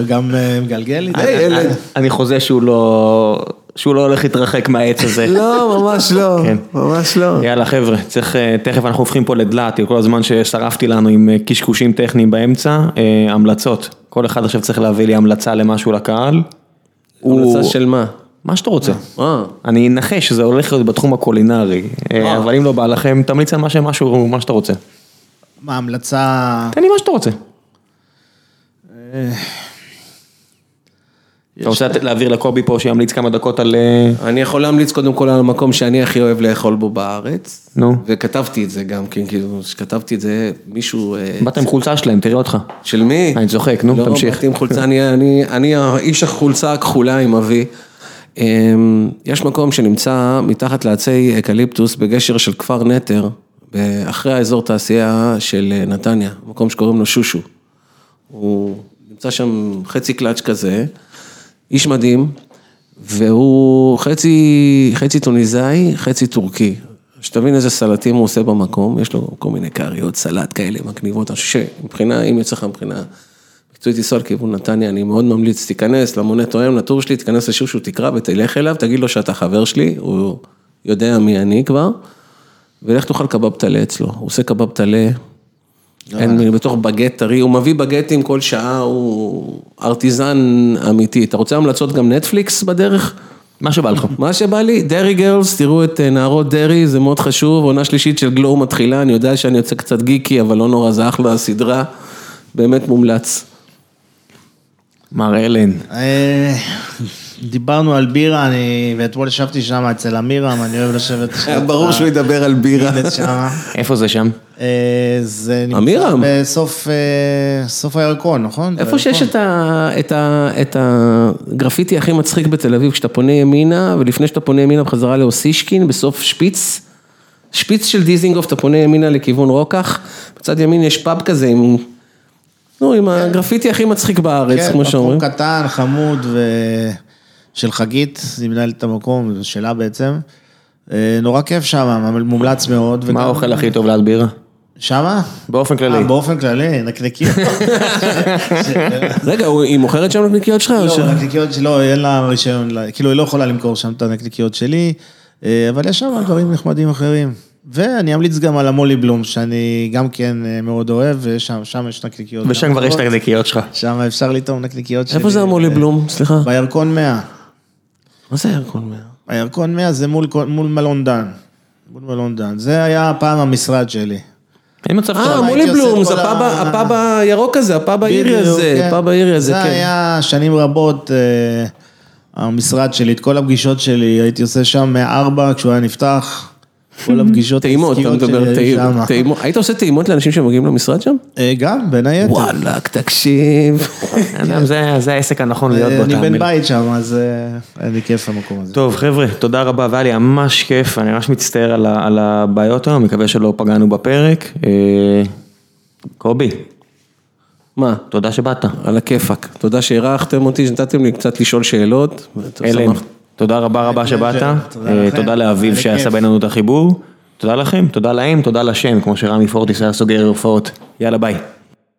גם מגלגל איתי. ילד. אני חוזה שהוא לא... שהוא לא הולך להתרחק מהעץ הזה. לא, ממש לא, כן. ממש לא. יאללה חבר'ה, צריך, אה, תכף אנחנו הופכים פה לדלת, כל הזמן ששרפתי לנו עם אה, קשקושים טכניים באמצע, אה, המלצות. כל אחד עכשיו צריך להביא לי המלצה למשהו לקהל. המלצה של מה? מה שאתה רוצה. אני אנחש שזה הולך להיות בתחום הקולינרי, אבל אם לא בא לכם, תמליץ על מה שאתה רוצה. מה, המלצה... תן לי מה שאתה רוצה. אתה רוצה להעביר לקובי פה שימליץ כמה דקות על... אה, אני יכול להמליץ קודם כל על המקום שאני הכי אוהב לאכול בו בארץ. נו. וכתבתי את זה גם, כן, כאילו, כשכתבתי את זה, מישהו... אה, באת עם חולצה שלהם, תראה אותך. של מי? אני צוחק, נו, לא, תמשיך. באתי עם חולצה, אני, אני, אני האיש החולצה הכחולה עם אבי. אמ, יש מקום שנמצא מתחת לעצי אקליפטוס בגשר של כפר נטר, אחרי האזור תעשייה של אה, נתניה, מקום שקוראים לו שושו. הוא נמצא שם חצי קלאץ' כזה, איש מדהים, והוא חצי, חצי טוניסאי, חצי טורקי. שתבין איזה סלטים הוא עושה במקום, יש לו כל מיני קריות, סלט כאלה מגניבות, שמבחינה, אם יוצא לך מבחינה מקצועית לנסוע לכיוון נתניה, אני מאוד ממליץ, תיכנס למונה תואם, לטור שלי, תיכנס לשושו, תקרא ותלך אליו, תגיד לו שאתה חבר שלי, הוא יודע מי אני כבר, ולך תאכל קבב טלה אצלו, הוא עושה קבב טלה, אין מילים, בתוך בגט טרי, הוא מביא בגטים כל שעה, הוא ארטיזן אמיתי. אתה רוצה המלצות גם נטפליקס בדרך? מה שבא לך. מה שבא לי, דרי גרלס, תראו את אה, נערות דרי, זה מאוד חשוב, עונה שלישית של גלואו מתחילה, אני יודע שאני יוצא קצת גיקי, אבל לא נורא, זה אחלה הסדרה, באמת מומלץ. מר אלן. דיברנו על בירה, אני... ואתמול ישבתי שם אצל אמירם, אני אוהב לשבת... היה ברור שהוא ידבר על בירה. איפה זה שם? אה, זה נמצא אמירם. בסוף אה, סוף הירקון, נכון? איפה שיש את, ה, את, ה, את הגרפיטי הכי מצחיק בתל אביב, כשאתה פונה ימינה, ולפני שאתה פונה ימינה בחזרה לאוסישקין, בסוף שפיץ, שפיץ של דיזינגוף, אתה פונה ימינה לכיוון רוקח, בצד ימין יש פאב כזה עם, נו, עם הגרפיטי הכי מצחיק בארץ, כן, כמו שאומרים. מקום קטן, חמוד, ו... של חגית, היא מנהלת את המקום, זה שלה בעצם. אה, נורא כיף שם, מומלץ מאוד. מה האוכל הכי טוב ליד בירה? שמה? באופן כללי. אה, באופן כללי, נקניקיות. רגע, היא מוכרת שם נקניקיות שלך? לא, נקניקיות שלו, אין לה רישיון, כאילו היא לא יכולה למכור שם את הנקניקיות שלי, אה, אבל יש שם דברים נחמדים אחרים. ואני אמליץ גם על המולי בלום, שאני גם כן מאוד אוהב, ושם שם יש נקניקיות. ושם כבר יש. הנקיות שלך. שם אפשר לטעום נקניקיות שלי. איפה זה המולי בלום? סליחה. בירקון 100. מה זה ירקון מאה? הירקון 100 זה מול, מול מלון דן. מול מלון דן. זה היה פעם המשרד שלי. אין מצב אה, שאתה... מולי בלום, זה הפאב הירוק הזה, הפאב האירי בדיוק, הזה, כן. הפאב האירי הזה, זה כן. היה שנים רבות אה, המשרד שלי, את כל הפגישות שלי, הייתי עושה שם מארבע כשהוא היה נפתח. כל הפגישות טעימות, אתה העסקיות מדבר, טעימות. היית עושה טעימות לאנשים שמגיעים למשרד שם? אה, גם, בין היתר. וואלכ, תקשיב. זה העסק הנכון להיות אה, באותה אני בן. בית שם, אז אה, היה לי כיף המקום הזה. טוב חבר'ה, תודה רבה והיה לי ממש כיף, אני ממש מצטער על הבעיות היום, מקווה שלא פגענו בפרק. אה, קובי, מה? תודה שבאת. על הכיפאק. תודה שאירחתם אותי, שנתתם לי קצת לשאול שאלות. אלן, שמח. תודה רבה רבה שבאת. תודה אה. תודה לאביב שעשה. בינינו את החיבור. תודה לכם, תודה להם, תודה לשם, כמו שרמי פורטיס היה סוגר הופעות. יאללה ביי.